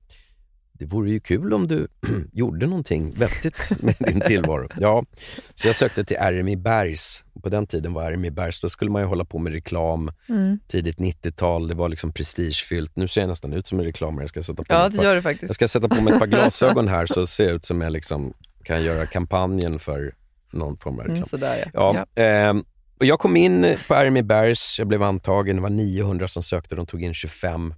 det vore ju kul om du [clears throat] gjorde någonting vettigt med din tillvaro. Ja, så jag sökte till RMI Bergs. På den tiden var RMI Bergs, då skulle man ju hålla på med reklam, Mm. tidigt 90-tal, det var liksom prestigefyllt. Nu ser jag nästan ut som en reklamare. Jag ska sätta på Ja, det gör du faktiskt. Jag ska sätta på mig ett par [laughs] glasögon här så ser jag ut som jag liksom kan göra kampanjen för någon form av reklam. Mm, sådär ja. Ja, ehm, och jag kom in på RMI Bergs, jag blev antagen, det var 900 som sökte, de tog in 25.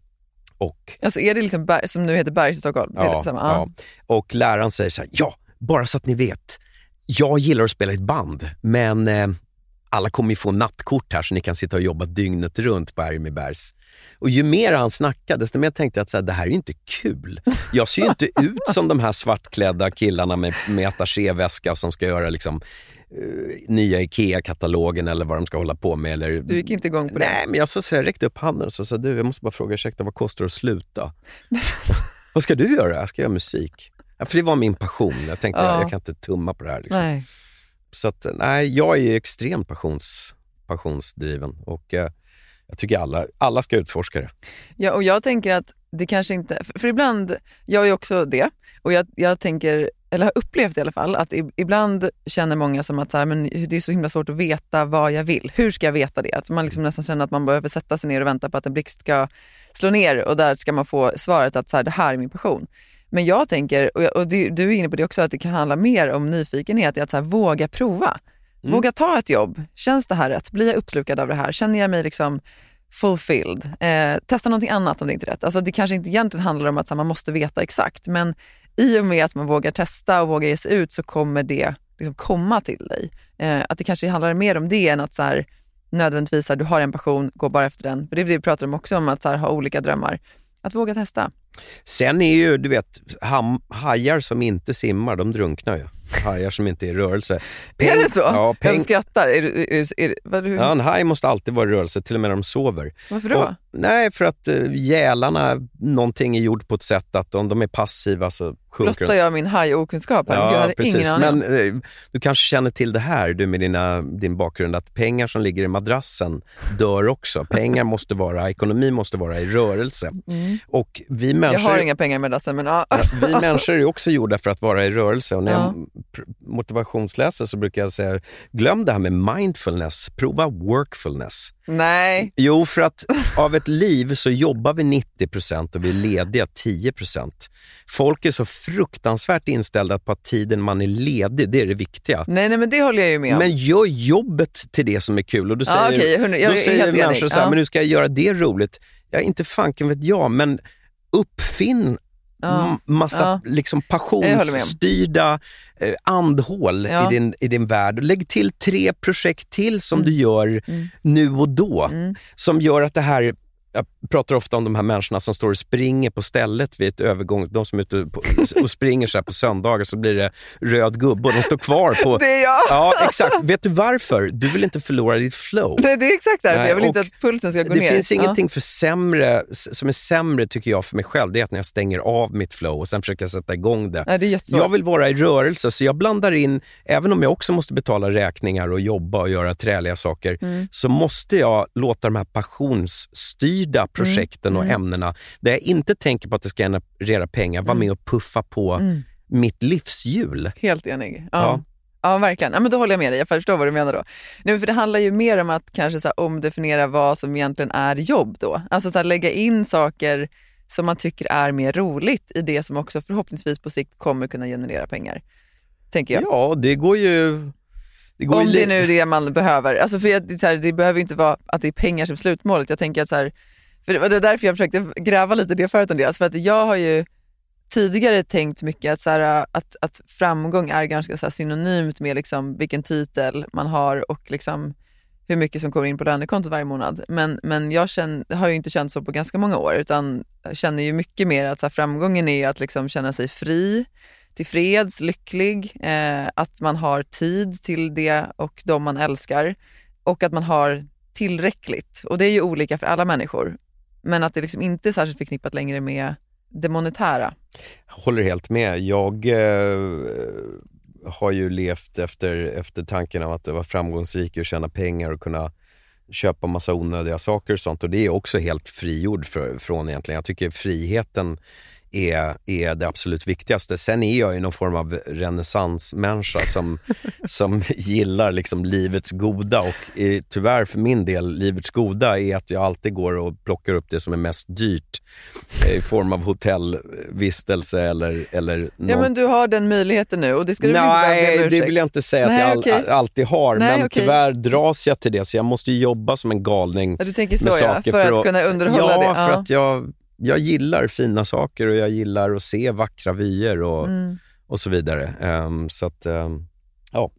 Och, Alltså är det liksom Berg, som nu heter Bergs i Stockholm? Ja, liksom, ja. och läraren säger så här, ja, bara så att ni vet, jag gillar att spela i ett band, men eh, alla kommer ju få nattkort här så ni kan sitta och jobba dygnet runt på Bergs. Och ju mer han snackade, desto mer tänkte jag att så här, det här är ju inte kul. Jag ser ju inte ut som de här svartklädda killarna med, med attachéväska som ska göra liksom, eh, nya IKEA-katalogen eller vad de ska hålla på med. Eller, Du gick inte igång på det? Nej, men jag, så, så jag räckte upp handen och så sa du, jag måste bara fråga, ursäkta, vad kostar det att sluta? [laughs] vad ska du göra? Jag ska göra musik. Ja, för det var min passion. Jag tänkte, Ja. jag, jag kan inte tumma på det här. Liksom. Nej. Så att, nej, jag är ju extremt passions, passionsdriven och eh, jag tycker alla, alla ska utforska det. Ja, och jag tänker att det kanske inte, för, för ibland, jag är också det, och jag, jag tänker, eller har upplevt i alla fall, att ibland känner många som att så här, men det är så himla svårt att veta vad jag vill. Hur ska jag veta det? Att man liksom nästan känner att man behöver sätta sig ner och vänta på att en blixt ska slå ner och där ska man få svaret att så här, det här är min passion. Men jag tänker, och, jag, och du, du är inne på det också, att det kan handla mer om nyfikenhet, i att så här, våga prova. Mm. Våga ta ett jobb. Känns det här rätt? Blir jag uppslukad av det här? Känner jag mig liksom fulfilled? Eh, testa någonting annat om det inte är rätt. Alltså det kanske inte egentligen handlar om att så här, man måste veta exakt, men i och med att man vågar testa och vågar ge sig ut så kommer det liksom komma till dig. Eh, att det kanske handlar mer om det än att så här, nödvändigtvis här, du har en passion, gå bara efter den. För det är det vi pratar om också, om att så här, ha olika drömmar. Att våga testa. Sen är ju, du vet, ham, hajar som inte simmar, de drunknar ju. Hajar som inte är i rörelse. [laughs] är det så? Ja, peng, Jag skrattar. Är, är, är, vad, hur, ja, en haj måste alltid vara i rörelse, till och med när de sover. Varför då? Och, nej, för att uh, gälarna, någonting är gjort på ett sätt att om de är passiva så sjunker Blottar jag min haj-okunskap här? Gud, jag hade ingen aning. Men eh, du kanske känner till det här, du med dina, din bakgrund, att pengar som ligger i madrassen dör också. Pengar måste vara, ekonomi måste vara i rörelse. Mm. Och vi Jag människor, har inga pengar med dassen, men ja. vi människor är också gjorda för att vara i rörelse. Och när Ja. jag motivationsläser så brukar jag säga, glöm det här med mindfulness, prova workfulness. Nej. Jo, för att av ett liv så jobbar vi 90% och vi är lediga 10%. Folk är så fruktansvärt inställda på att tiden man är ledig, det är det viktiga. Nej, nej, men det håller jag ju med om. Men gör jobbet till det som är kul. Och då säger, okej, hundra- jag då säger människor så här, Ja. men nu ska jag göra det roligt. Ja, inte fanken vet jag, men uppfinn Ja. massa Ja. liksom passionsstyrda eh, andhål Ja. i, din, i din värld. Lägg till tre projekt till som Mm. du gör Mm. nu och då. Mm. Som gör att det här, pratar ofta om de här människorna som står och springer på stället vid ett övergång, de som är ute på, [laughs] och springer så här på söndagar så blir det röd gubbe och de står kvar på... [laughs] Det är jag! Ja, exakt. Vet du varför? Du vill inte förlora ditt flow. Nej, det är exakt därför. Jag vill inte att pulsen ska gå Det ner. finns Ja. ingenting för sämre, som är sämre tycker jag för mig själv, det är att när jag stänger av mitt flow och sen försöker jag sätta igång det. Nej, det är jättesvårt. Jag vill vara i rörelse, så jag blandar in, även om jag också måste betala räkningar och jobba och göra träliga saker, Mm. så måste jag låta de här passionsstyrda projekten och mm. ämnena, där jag inte tänker på att det ska generera pengar, vara Mm. med och puffa på Mm. mitt livshjul. Helt enig. Ja. Ja. Ja. verkligen. Ja, men då håller jag med dig. Jag förstår vad du menar då. Nej, för det handlar ju mer om att kanske så här, omdefiniera vad som egentligen är jobb då. Alltså så här, lägga in saker som man tycker är mer roligt i det som också förhoppningsvis på sikt kommer kunna generera pengar. Tänker jag. Ja, det går ju... Det går Om ju det är nu det man behöver. Alltså för det, är här, det behöver inte vara att det är pengar som slutmålet. Jag tänker att så här, för det var det var därför jag försökte gräva lite i det förut Andreas. För att jag har ju tidigare tänkt mycket att, så här, att, att framgång är ganska så här, synonymt med liksom vilken titel man har och liksom hur mycket som kommer in på lönekontot varje månad. Men, men jag känner, har ju inte känt så på ganska många år utan känner ju mycket mer att så här, framgången är att liksom känna sig fri, tillfreds, lycklig, eh, att man har tid till det och de man älskar och att man har tillräckligt. Och det är ju olika för alla människor. Men att det liksom inte är särskilt förknippat längre med det monetära. Jag håller helt med. Jag eh, har ju levt efter, efter tanken av att vara framgångsrik och tjäna pengar och kunna köpa massa onödiga saker och sånt. Och det är jag också helt frigjord för, från egentligen. Jag tycker friheten är, är det absolut viktigaste. Sen är jag ju någon form av renässansmänniska som, [laughs] som gillar liksom livets goda och eh, tyvärr för min del, livets goda är att jag alltid går och plockar upp det som är mest dyrt eh, i form av hotellvistelse eller, eller någon... Ja men du har den möjligheten nu och det ska du väl inte Nej, det vill jag inte säga Nej, att jag all, okej. alltid har, Nej, men okej. tyvärr dras jag till det så jag måste jobba som en galning Ja, du tänker så med ja, saker för, att, kunna underhålla ja, det. för att jag, jag gillar fina saker och jag gillar att se vackra vyer och, Mm. och så vidare. Ehm, så att, ehm, ja.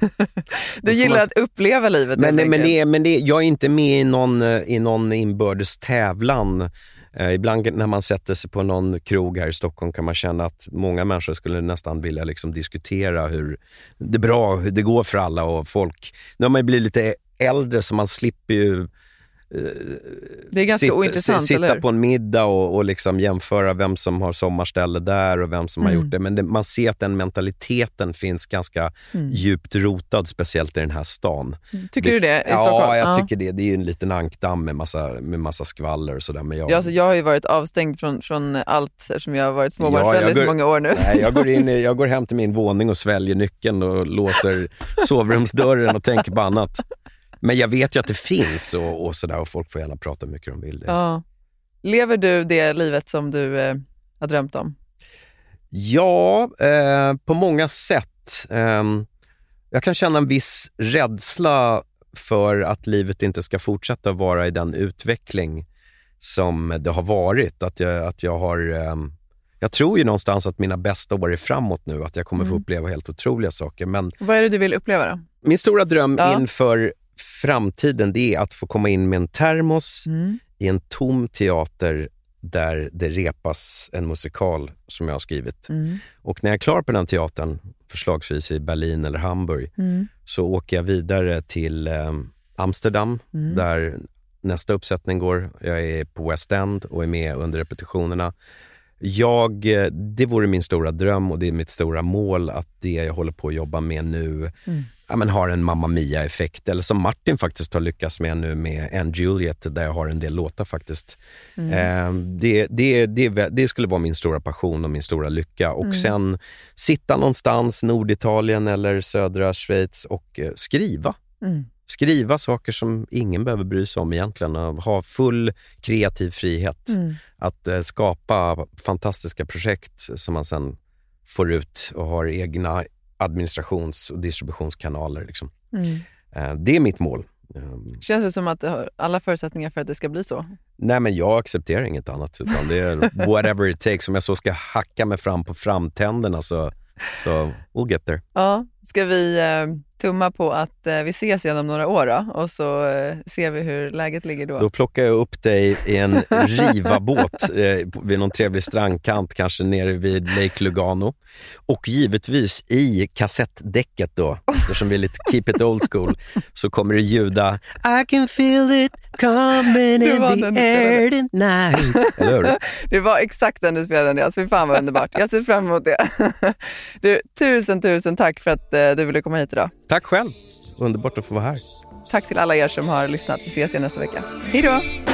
[laughs] Du gillar att uppleva livet Men, helt men, det, men det, jag är inte med i någon, eh, i någon inbördes tävlan. Eh, ibland när man sätter sig på någon krog här i Stockholm kan man känna att många människor skulle nästan vilja liksom diskutera hur det är bra, hur det går för alla och folk. Nu har man blivit lite äldre så man slipper ju Det är ganska sitta, ointressant, sitta eller på en middag och, och liksom jämföra vem som har sommarställe där och vem som har Mm. gjort det. Men det, man ser att den mentaliteten finns ganska Mm. djupt rotad, speciellt i den här stan. Tycker du det i ja, Stockholm? jag Ja. tycker det. Det är ju en liten ankdamm med massa, med massa skvaller och sådär. Men jag, Ja, alltså, jag har ju varit avstängd från, från allt eftersom jag har varit Ja, småbarnsförälder jag i så många år nu. Nej, jag, går in, i- [laughs] jag går hem till min våning och sväljer nyckeln och låser sovrumsdörren och tänker på annat. Men jag vet ju att det finns och, och sådär och folk får gärna prata hur mycket de vill. Ja. Lever du det livet som du eh, har drömt om? Ja, eh, på många sätt. Ehm, jag kan känna en viss rädsla för att livet inte ska fortsätta vara i den utveckling som det har varit. Att jag, att jag har... ehm, jag tror ju någonstans att mina bästa år är framåt nu, att jag kommer få Mm. uppleva helt otroliga saker. Men Vad är det du vill uppleva då? min stora dröm Ja. inför framtiden det är att få komma in med en termos Mm. i en tom teater där det repas en musikal som jag har skrivit. Mm. Och när jag är klar på den teatern, förslagsvis i Berlin eller Hamburg, Mm. så åker jag vidare till eh, Amsterdam Mm. där nästa uppsättning går. Jag är på West End och är med under repetitionerna. Jag, eh, det vore min stora dröm och det är mitt stora mål att det jag håller på att jobba med nu Mm. ja, men har en Mamma Mia-effekt. Eller som Martin faktiskt har lyckats med nu med And Juliet, där jag har en del låtar faktiskt. Mm. Eh, det, det, det, det skulle vara min stora passion och min stora lycka. Och Mm. sen sitta någonstans, Norditalien eller södra Schweiz och eh, skriva. Mm. Skriva saker som ingen behöver bry sig om egentligen. och Ha full kreativ frihet. Mm. Att eh, skapa fantastiska projekt som man sen får ut och har egna administrations och distributionskanaler. Liksom. Mm. Eh, det är mitt mål. Eh, Känns det som att det har alla förutsättningar för att det ska bli så? Nej, men jag accepterar inget annat. Utan det är [laughs] whatever it takes. Om jag så ska hacka mig fram på framtänderna så, så we'll get there. Ja, ska vi eh, tumma på att eh, vi ses igen om några år då? och så eh, ser vi hur läget ligger då? Då plockar jag upp dig i en [laughs] Riva-båt eh, vid någon trevlig strandkant, kanske nere vid Lake Lugano. Och givetvis i kassettdäcket då, eftersom vi är lite keep it old school, [laughs] så kommer det ljuda I can feel it coming in var the air tonight. Eller hur? [laughs] Det var exakt den du spelade Andreas, fy fan vad underbart. Jag ser fram emot det. Du, tusen, tusen tack för att eh, du ville komma hit idag. Tack själv. Underbart att få vara här. Tack till alla er som har lyssnat. Vi ses igen nästa vecka. Hej då!